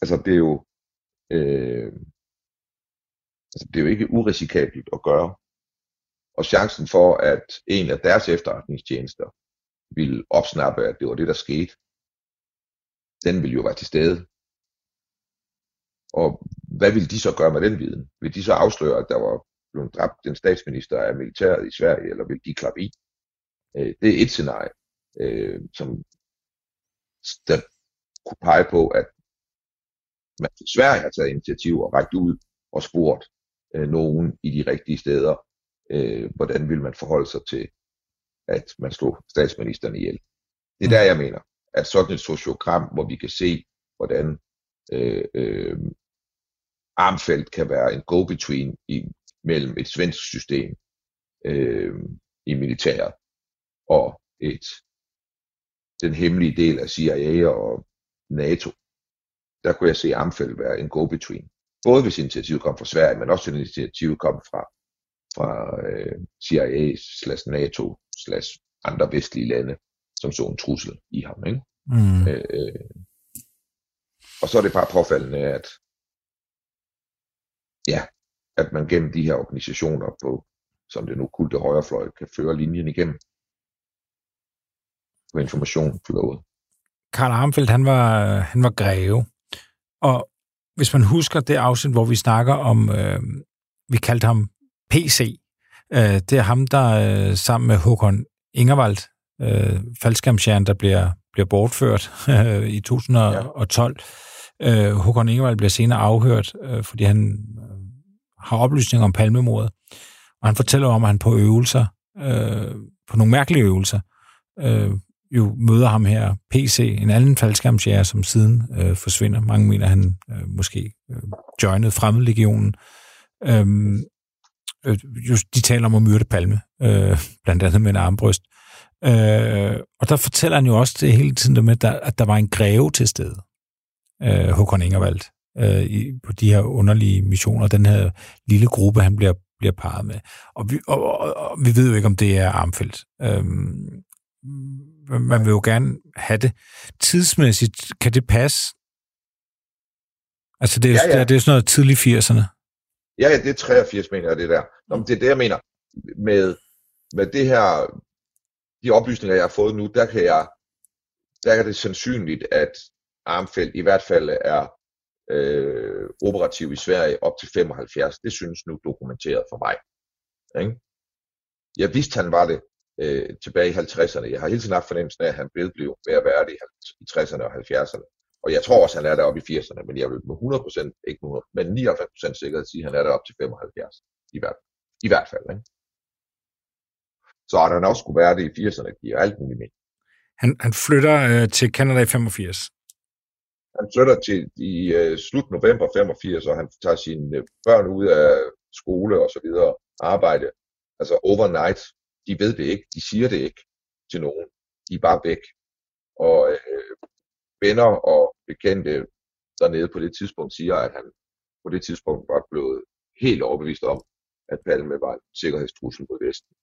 Altså det er jo, øh, altså, det er jo ikke urisikabelt at gøre. Og chancen for, at en af deres efterretningstjenester ville opsnappe, at det var det, der skete, den ville jo være til stede. Og hvad ville de så gøre med den viden? Vil de så afsløre, at der var blevet dræbt en statsminister af militæret i Sverige, eller vil de klappe i? Øh, det er et scenarie, øh, som der kunne pege på, at man i Sverige har taget initiativ og rækket ud og spurgt øh, nogen i de rigtige steder, øh, hvordan vil man forholde sig til, at man slog statsministeren ihjel. Det er der, jeg mener, at sådan et sociogram, hvor vi kan se, hvordan øh, øh, Armfeldt kan være en go-between i, mellem et svensk system øh, i militæret og et den hemmelige del af CIA og NATO. Der kunne jeg se Armfeldt være en go-between. Både hvis initiativet kom fra Sverige, men også hvis initiativet kom fra, fra øh, CIA slash NATO slash andre vestlige lande, som så en trussel i ham. Ikke? Mm. Øh, og så er det bare påfaldende, at ja, at man gennem de her organisationer på, som det nu kulte højrefløj, kan føre linjen igennem på informationsflowet. Karl Armfeldt, han var, han var greve. Og hvis man husker det afsnit, hvor vi snakker om, øh, vi kaldte ham PC, øh, det er ham, der øh, sammen med Håkon Ingervald, øh, faldskærmsjern, der bliver, bliver bortført øh, i 2012. Ja. Øh, Håkon Ingervald bliver senere afhørt, øh, fordi han har oplysninger om palmemordet. Og han fortæller om, at han på øvelser, øh, på nogle mærkelige øvelser, øh, jo møder ham her, PC, en anden faldskærmsjæger, som siden øh, forsvinder. Mange mener, han øh, måske øh, joinede fremmedlegionen. Øhm, øh, just, de taler om at myrde Palme, øh, blandt andet med en armbryst. Øh, og der fortæller han jo også det hele tiden med, at der, at der var en greve til stede, øh, Håkon Ingervald, øh, i, på de her underlige missioner, den her lille gruppe, han bliver, bliver parret med. Og vi, og, og, og vi ved jo ikke, om det er Armfeldt. Øh, man vil jo gerne have det. Tidsmæssigt, kan det passe? Altså, det er, ja, ja. Det, er, det er sådan noget tidlig 80'erne. Ja, ja, det er 83, mener jeg, det der. Nå, men det er det, jeg mener. Med, med det her, de oplysninger, jeg har fået nu, der kan jeg, der er det sandsynligt, at Armfeldt i hvert fald er øh, operativ i Sverige op til 75. Det synes nu dokumenteret for mig. Ikke? Jeg vidste, han var det, øh, tilbage i 50'erne. Jeg har hele tiden haft fornemmelsen af, at han blev ved at være det i 60'erne og 70'erne. Og jeg tror også, han er deroppe i 80'erne, men jeg vil med 100%, ikke 100, men 99% sikkerhed sige, at han er deroppe til 75. I hvert, i hvert fald. Ikke? Så at han også skulle være det i 80'erne, giver alt muligt mening. Han, han flytter øh, til Canada i 85. Han flytter til i øh, slut november 85, og han tager sine øh, børn ud af skole og så videre, arbejde, altså overnight de ved det ikke, de siger det ikke til nogen, de er bare væk. Og øh, venner og bekendte dernede på det tidspunkt siger, at han på det tidspunkt var blevet helt overbevist om, at Palme var en sikkerhedstrussel mod Vesten.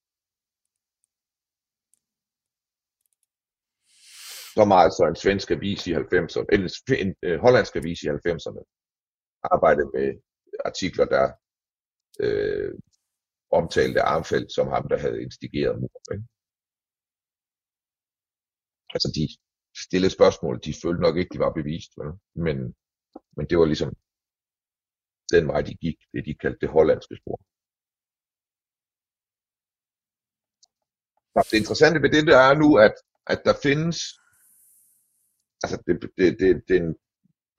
Så meget så en svensk avis i 90'erne, eller en øh, hollandsk avis i 90'erne, arbejdede med artikler, der øh, omtalte Armfeldt som ham, der havde instigeret mord. Ikke? Altså de stillede spørgsmål, de følte nok ikke, de var bevist, vel? Men, men det var ligesom den vej, de gik, det de kaldte det hollandske spor. Det interessante ved det, der er nu, at, at der findes, altså det, det, det, det,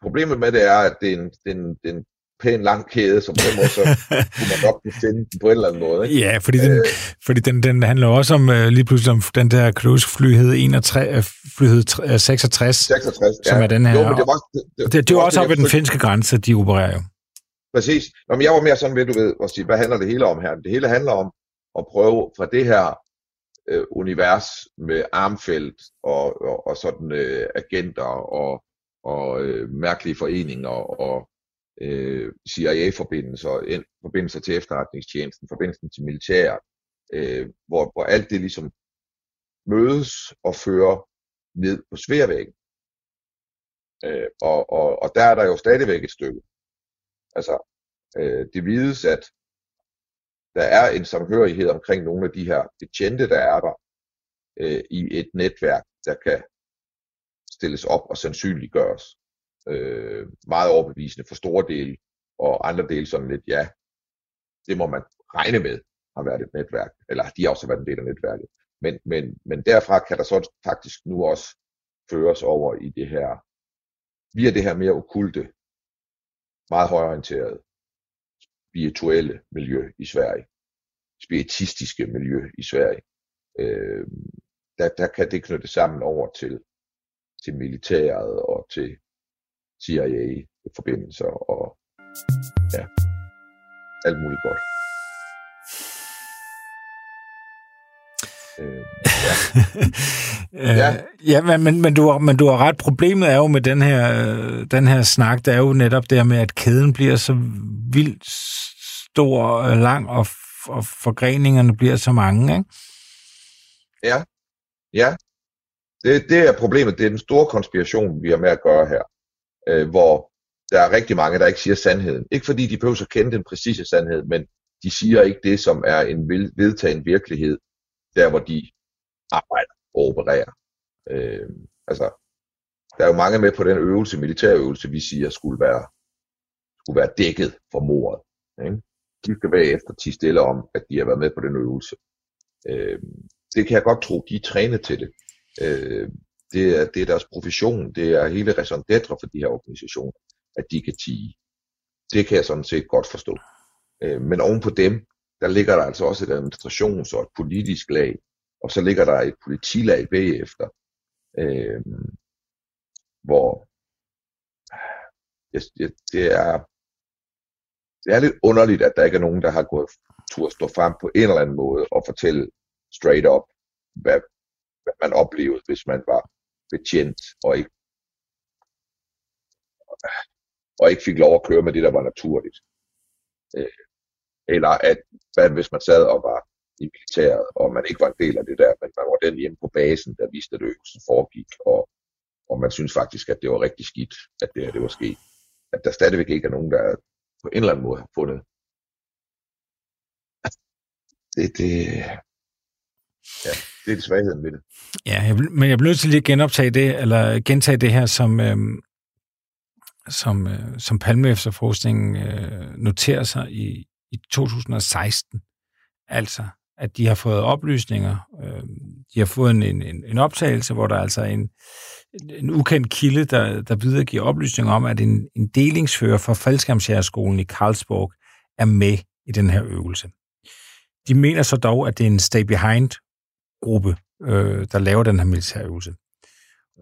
problemet med det er, at det er en, det er en, det er en pæn lang kæde, så på den måde, så kunne man godt finde den på en eller anden måde. Ikke? Ja, fordi, den, øh, fordi den, den handler også om uh, lige pludselig om den der cruise-fly hed 61, fly hed 66, 66 som ja. er den her. Jo, men det var, det, det, det, det er også op ved den finske grænse, de opererer jo. Præcis. Nå, men jeg var mere sådan ved, du ved, at sige, hvad handler det hele om her? Det hele handler om at prøve fra det her øh, univers med armfelt og, og, og sådan øh, agenter og, og øh, mærkelige foreninger og øh, CIA-forbindelser, forbindelser til efterretningstjenesten, forbindelsen til militæret, øh, hvor, hvor alt det ligesom mødes og fører ned på sværvæggen. Øh, og, og, og der er der jo stadigvæk et stykke. Altså, øh, det vides, at der er en samhørighed omkring nogle af de her betjente, der er der øh, i et netværk, der kan stilles op og sandsynliggøres øh, meget overbevisende for store dele, og andre dele sådan lidt, ja, det må man regne med har været et netværk, eller de har også været en del af netværket. Men, men, men derfra kan der så faktisk nu også føres over i det her, via det her mere okulte meget højorienterede spirituelle miljø i Sverige, spiritistiske miljø i Sverige. Øh, der, der kan det knytte sammen over til, til militæret og til CIA-forbindelser og ja, alt muligt godt. Øh, ja. ja. ja, men, men, du har, men du har ret. Problemet er jo med den her, den her snak, det er jo netop det med, at kæden bliver så vildt stor og lang, og, og forgreningerne bliver så mange, ikke? Ja, ja. Det, det er problemet. Det er den store konspiration, vi har med at gøre her, øh, hvor der er rigtig mange, der ikke siger sandheden. Ikke fordi de behøver at kende den præcise sandhed, men de siger ikke det, som er en vedtagen virkelighed, der hvor de arbejder og opererer. Øh, altså, der er jo mange med på den øvelse, militærøvelse, vi siger skulle være, skulle være dækket for mordet. Ikke? De skal bagefter tige stille om, at de har været med på den øvelse. Øh, det kan jeg godt tro, de er trænet til det. Øh, det, er, det er deres profession, det er hele raison d'etre for de her organisationer, at de kan tige. Det kan jeg sådan set godt forstå. Øh, men oven på dem, der ligger der altså også et administrations- og et politisk lag, og så ligger der et politilag bagefter, øh, hvor det, det er det er lidt underligt, at der ikke er nogen, der har gået tur at stå frem på en eller anden måde og fortælle straight up, hvad, hvad man oplevede, hvis man var betjent og ikke, og ikke fik lov at køre med det, der var naturligt. Øh, eller at hvad hvis man sad og var i militæret, og man ikke var en del af det der, men man var den hjemme på basen, der viste, at øvelsen foregik, og, og man synes faktisk, at det var rigtig skidt, at det her det var sket. At der stadigvæk ikke er nogen, der på en eller anden måde har fundet det, det, ja, det er det svagheden ved det. Ja, jeg, men jeg bliver nødt til lige at genoptage det, eller gentage det her, som, øhm, som, øh, som Palme efterforskningen øh, noterer sig i, i 2016. Altså, at de har fået oplysninger. Øh, de har fået en, en, en optagelse, hvor der er altså en, en ukendt kilde, der, der videregiver oplysninger om, at en, en delingsfører fra Faldskærmsjægerskolen i Karlsborg er med i den her øvelse. De mener så dog, at det er en stay behind-gruppe, øh, der laver den her militærøvelse.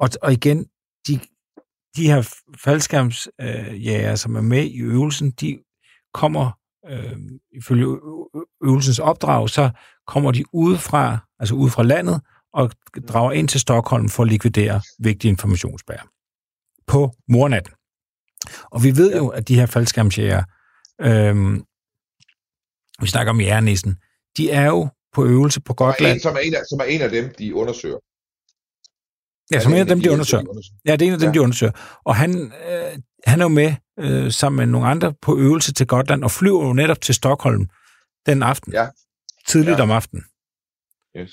Og, og igen, de, de her faldskærmsjæger, øh, som er med i øvelsen, de kommer øh, ifølge øvelsens opdrag, så kommer de udefra, altså ud fra landet, og drager ind til Stockholm for at likvidere vigtige informationsbærer på mornatten. Og vi ved jo, at de her faldskærmsjæger, øh, vi snakker om jærnissen, de er jo på øvelse på Gotland. Som er, en, som er, en af, som er en af dem, de undersøger. Ja, som en af dem, de undersøger. Ja, det er en af dem, de undersøger. Og han, øh, han er jo med øh, sammen med nogle andre på øvelse til Gotland, og flyver jo netop til Stockholm den aften. Ja. Tidligt ja. om aftenen. Yes.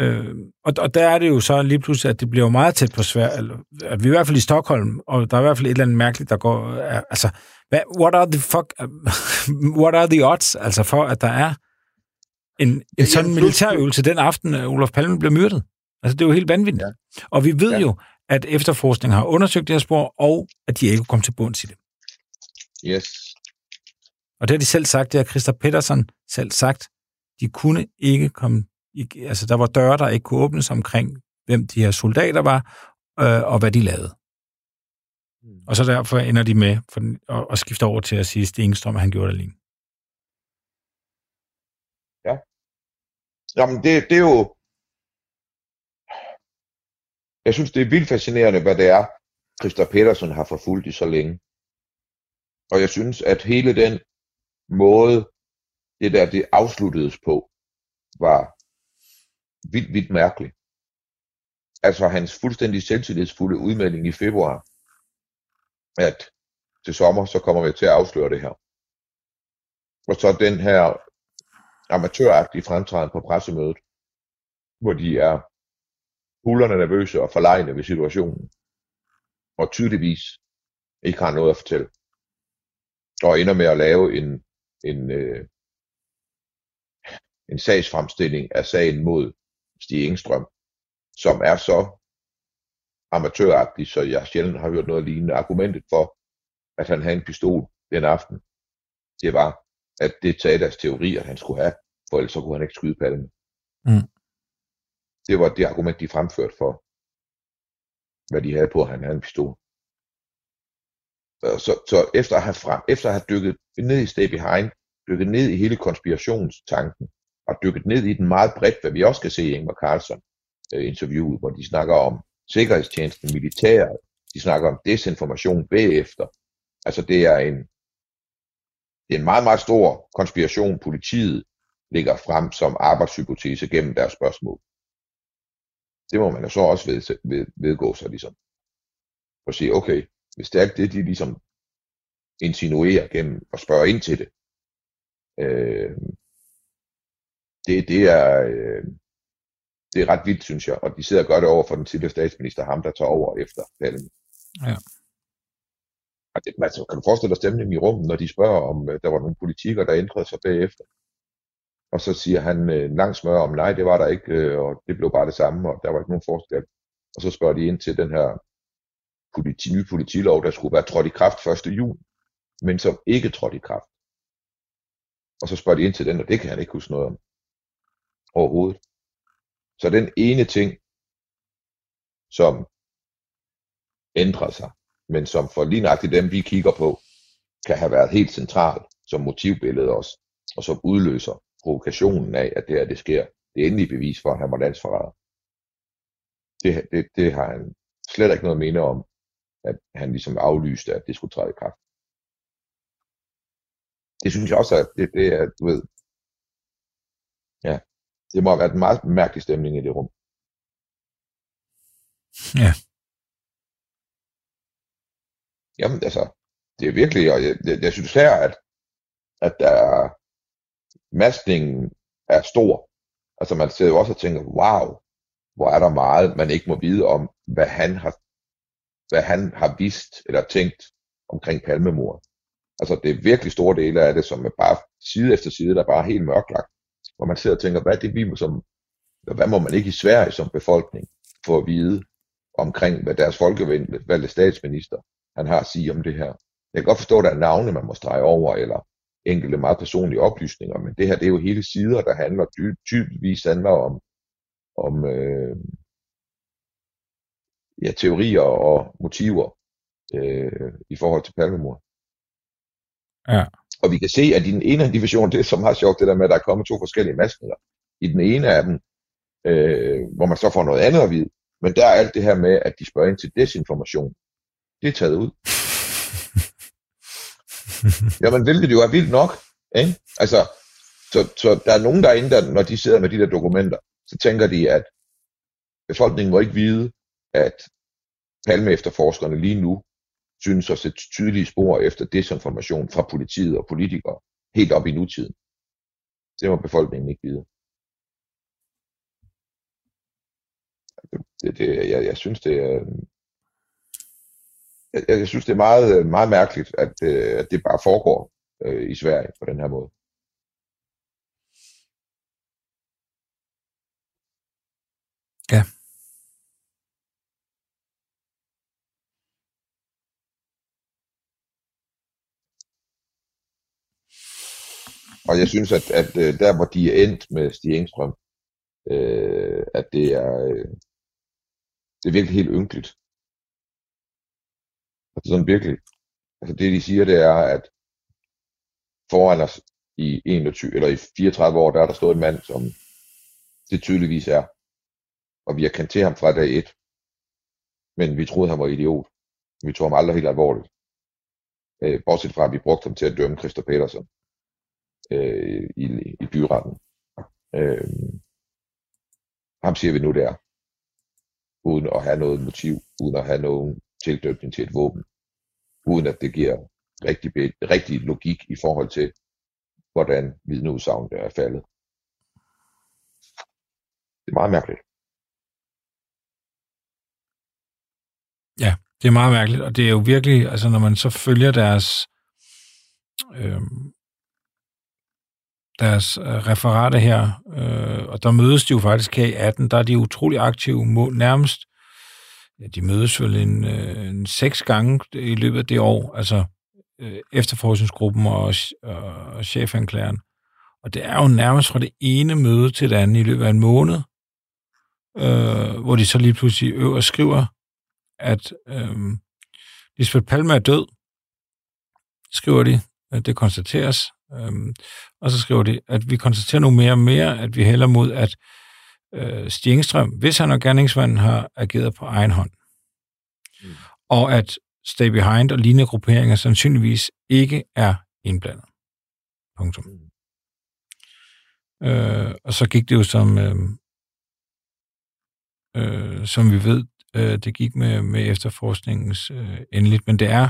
Øh, og, og der er det jo så lige pludselig, at det bliver meget tæt på Sverige, eller, at vi er i hvert fald i Stockholm, og der er i hvert fald et eller andet mærkeligt, der går... Er, altså, hvad, what are the fuck... what are the odds, altså for, at der er en, en ja, sådan militærøvelse den aften, at Olof Palme blev myrdet? Altså, det er jo helt vanvittigt. Ja. Og vi ved ja. jo, at efterforskningen har undersøgt det her spor, og at de ikke kom til bunds i det. Yes. Og det har de selv sagt, det har Christa Pedersen selv sagt. De kunne ikke komme... Altså, der var døre, der ikke kunne åbnes omkring, hvem de her soldater var, øh, og hvad de lavede. Mm. Og så derfor ender de med for, at, at skifte over til at sige, at Stenstrøm, han gjorde det alene. Ja. Jamen, det, det er jo jeg synes, det er vildt fascinerende, hvad det er, Christa Petersen har forfulgt i så længe. Og jeg synes, at hele den måde, det der det afsluttedes på, var vildt, vildt mærkeligt. Altså hans fuldstændig selvtillidsfulde udmelding i februar, at til sommer, så kommer vi til at afsløre det her. Og så den her amatøragtige fremtræden på pressemødet, hvor de er Hullerne nervøse og forlegne ved situationen, og tydeligvis ikke har noget at fortælle. Og ender med at lave en, en, øh, en sagsfremstilling af sagen mod Stig Engstrøm, som er så amatøragtig, så jeg sjældent har hørt noget lignende. Argumentet for, at han havde en pistol den aften, det var, at det tager deres teori, at han skulle have, for ellers så kunne han ikke skyde Palme. Mm. Det var det argument, de fremførte for, hvad de havde på, at han havde en pistol. Så, så efter, at have frem, efter at have dykket ned i Stay Behind, dykket ned i hele konspirationstanken, og dykket ned i den meget bredt, hvad vi også kan se i Ingvar Carlson øh, interviewet, hvor de snakker om sikkerhedstjenesten, militæret, de snakker om desinformation bagefter. Altså det er en, det er en meget, meget stor konspiration, politiet lægger frem som arbejdshypotese gennem deres spørgsmål. Det må man jo så også ved, ved, vedgå sig ligesom. Og sige, okay, hvis det er det, de ligesom insinuerer gennem at spørge ind til det, øh, det, det er, øh, det er ret vildt, synes jeg. Og de sidder og gør det over for den tidligere statsminister, ham der tager over efter Palme. Ja. det, altså, kan du forestille dig stemningen i rummet, når de spørger, om øh, der var nogle politikere, der ændrede sig bagefter? Og så siger han øh, langt smør om, nej, det var der ikke, øh, og det blev bare det samme, og der var ikke nogen forskel. Og så spørger de ind til den her politi, nye politilov, der skulle være trådt i kraft 1. juni, men som ikke trådte i kraft. Og så spørger de ind til den, og det kan han ikke huske noget om overhovedet. Så den ene ting, som ændrer sig, men som for lige nøjagtigt dem, vi kigger på, kan have været helt central som motivbillede også, og som udløser provokationen af, at det her det sker. Det endelige bevis for, at han var landsforræder. Det, det, det har han slet ikke noget at mene om, at han ligesom aflyste, at det skulle træde i kraft. Det synes jeg også, at det, det er, du ved, ja, det må have været en meget mærkelig stemning i det rum. Ja. Jamen altså, det er virkelig, og jeg, jeg, jeg synes her, at, at der er, maskningen er stor. Altså man sidder jo også og tænker, wow, hvor er der meget, man ikke må vide om, hvad han har, hvad han har vist eller tænkt omkring palmemor. Altså det er virkelig store dele af det, som er bare side efter side, der er bare helt mørklagt. Hvor man sidder og tænker, hvad er det vi som, hvad må man ikke i Sverige som befolkning få at vide omkring, hvad deres folkevalgte statsminister han har at sige om det her. Jeg kan godt forstå, at der er navne, man må strege over, eller enkelte meget personlige oplysninger, men det her, det er jo hele sider, der handler tydeligvis handler om, om øh, ja, teorier og motiver øh, i forhold til palmemor. Ja. Og vi kan se, at i den ene division, det er så meget sjovt, det der med, at der er kommet to forskellige maskninger. I den ene af dem, øh, hvor man så får noget andet at vide, men der er alt det her med, at de spørger ind til desinformation. Det er taget ud. Jamen, hvilket jo er vildt nok. Ikke? Altså, så, så der er nogen derinde, der, når de sidder med de der dokumenter, så tænker de, at befolkningen må ikke vide, at palme efterforskerne lige nu synes at sætte tydelige spor efter desinformation fra politiet og politikere helt op i nutiden. Det må befolkningen ikke vide. Det, det, jeg, jeg synes, det er, jeg, jeg synes, det er meget, meget mærkeligt, at, øh, at det bare foregår øh, i Sverige på den her måde. Ja. Og jeg synes, at, at øh, der hvor de er endt med Stig Engstrøm, øh, at det er, øh, det er virkelig helt ynkeligt. Altså sådan virkelig. Altså det de siger, det er, at foran os i 21, eller i 34 år, der er der stået en mand, som det tydeligvis er. Og vi har kendt til ham fra dag 1. Men vi troede, han var idiot. Vi tog ham aldrig helt alvorligt. Øh, bortset fra, at vi brugte ham til at dømme Christer Petersen øh, i, i byretten. Øh, ham siger vi nu der, uden at have noget motiv, uden at have nogen tilknytning til et våben, uden at det giver rigtig, rigtig logik i forhold til, hvordan vidneudsagnet er faldet. Det er meget mærkeligt. Ja, det er meget mærkeligt, og det er jo virkelig, altså når man så følger deres øhm, øh, deres referater her, øh, og der mødes de jo faktisk her i 18, der er de utrolig aktive, må, nærmest, ja, de mødes vel en, øh, en seks gange i løbet af det år, altså øh, efterforskningsgruppen og, og chefanklageren. Og det er jo nærmest fra det ene møde til det andet i løbet af en måned, øh, hvor de så lige pludselig øver skriver, at øh, Lisbeth Palme er død, skriver de. at Det konstateres. Øh, og så skriver de, at vi konstaterer nu mere og mere, at vi hælder mod, at øh, Stjengstrøm, hvis han og gerningsmanden har ageret på egen hånd. Mm. Og at Stay Behind og lignende grupperinger sandsynligvis ikke er indblandet. Punktum. Mm. Øh, og så gik det jo som, øh, øh, som vi ved, øh, det gik med, med efterforskningens øh, endeligt. Men det er,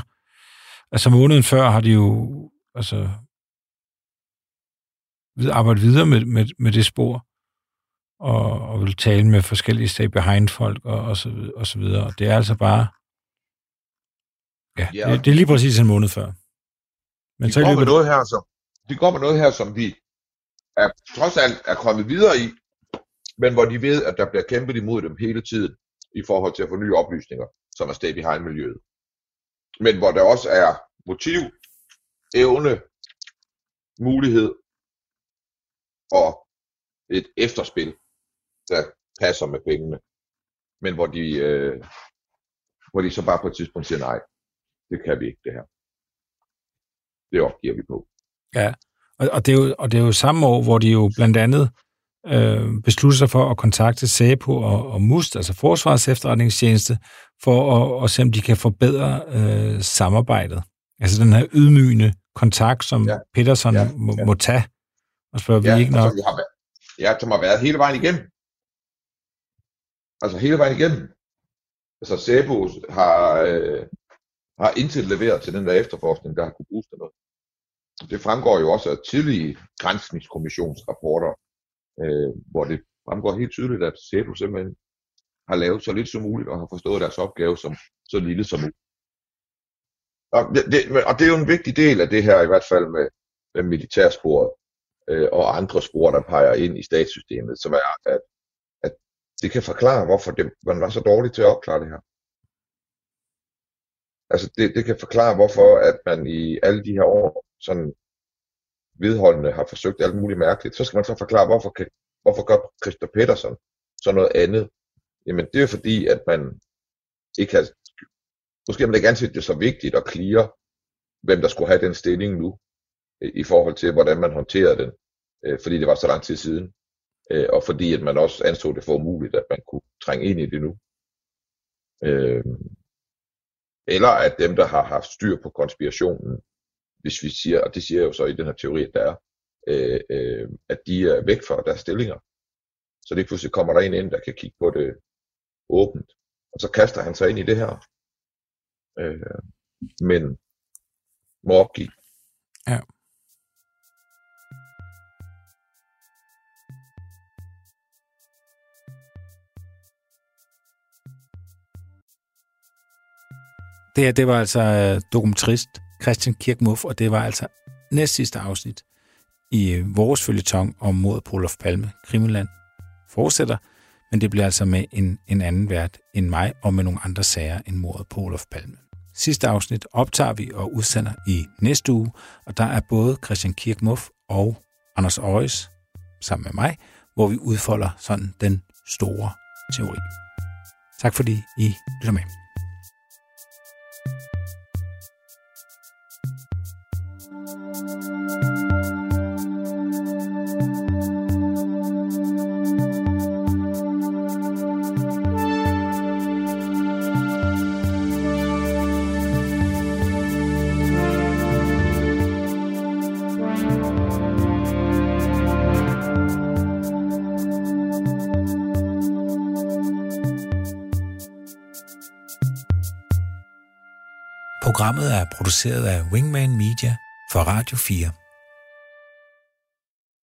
altså måneden før har de jo altså, arbejdet videre med, med, med det spor, og, og vil tale med forskellige stay behind folk og, og, så, og så videre. Og det er altså bare, ja, ja. Det, det er lige præcis en måned før. Men de så går med noget her, som, de går med noget her, som vi er, trods alt er kommet videre i, men hvor de ved, at der bliver kæmpet imod dem hele tiden i forhold til at få nye oplysninger, som er stay behind miljøet. Men hvor der også er motiv, evne, mulighed og et efterspil, der passer med pengene. Men hvor de, øh, hvor de så bare på et tidspunkt siger, nej, det kan vi ikke det her. Det opgiver vi på. Ja, og, og, det, er jo, og det er jo samme år, hvor de jo blandt andet øh, beslutter sig for at kontakte SAPO og, og MUST, altså Forsvarets efterretningstjeneste, for at, at se, om de kan forbedre øh, samarbejdet. Altså den her ydmygende kontakt, som ja. Peterson ja. Må, ja. må tage, og spørger ja, vi ikke nok. Som har, ja, som har været hele vejen igennem. Altså hele vejen igennem. Altså SAPO har, øh, har intet leveret til den der efterforskning, der har kunne bruges til noget. Det fremgår jo også af tidlige grænsningskommissionsrapporter, øh, hvor det fremgår helt tydeligt, at SEDU simpelthen har lavet så lidt som muligt og har forstået deres opgave som så lille som muligt. Og det, det, og det er jo en vigtig del af det her, i hvert fald med, med militærsporet øh, og andre spor, der peger ind i statssystemet, som er, at det kan forklare, hvorfor det, man var så dårlig til at opklare det her. Altså det, det kan forklare, hvorfor at man i alle de her år sådan vedholdende har forsøgt alt muligt mærkeligt, så skal man så forklare, hvorfor, kan, hvorfor gør Christer Petersen så noget andet? Jamen det er fordi, at man ikke har, måske har man ikke anset det så vigtigt at klire, hvem der skulle have den stilling nu, i forhold til, hvordan man håndterede den, øh, fordi det var så lang tid siden, øh, og fordi at man også anså det for umuligt, at man kunne trænge ind i det nu. Øh, eller at dem, der har haft styr på konspirationen, hvis vi siger, og det siger jeg jo så i den her teori, at der er, øh, øh, at de er væk fra deres stillinger. Så det pludselig kommer der en ind, der kan kigge på det åbent. Og så kaster han sig ind i det her. Øh, men må opgive. Ja. Det her, det var altså øh, dokumentarist Christian Kirkmuff, og det var altså næst sidste afsnit i øh, vores følgetong om mod på Olof Palme. Krimiland fortsætter, men det bliver altså med en, en anden vært end mig, og med nogle andre sager end mordet på Olof Palme. Sidste afsnit optager vi og udsender i næste uge, og der er både Christian Kirkmuff og Anders Øjes sammen med mig, hvor vi udfolder sådan den store teori. Tak fordi I lytter med. Programmet er produceret af Wingman Media for Radio 4.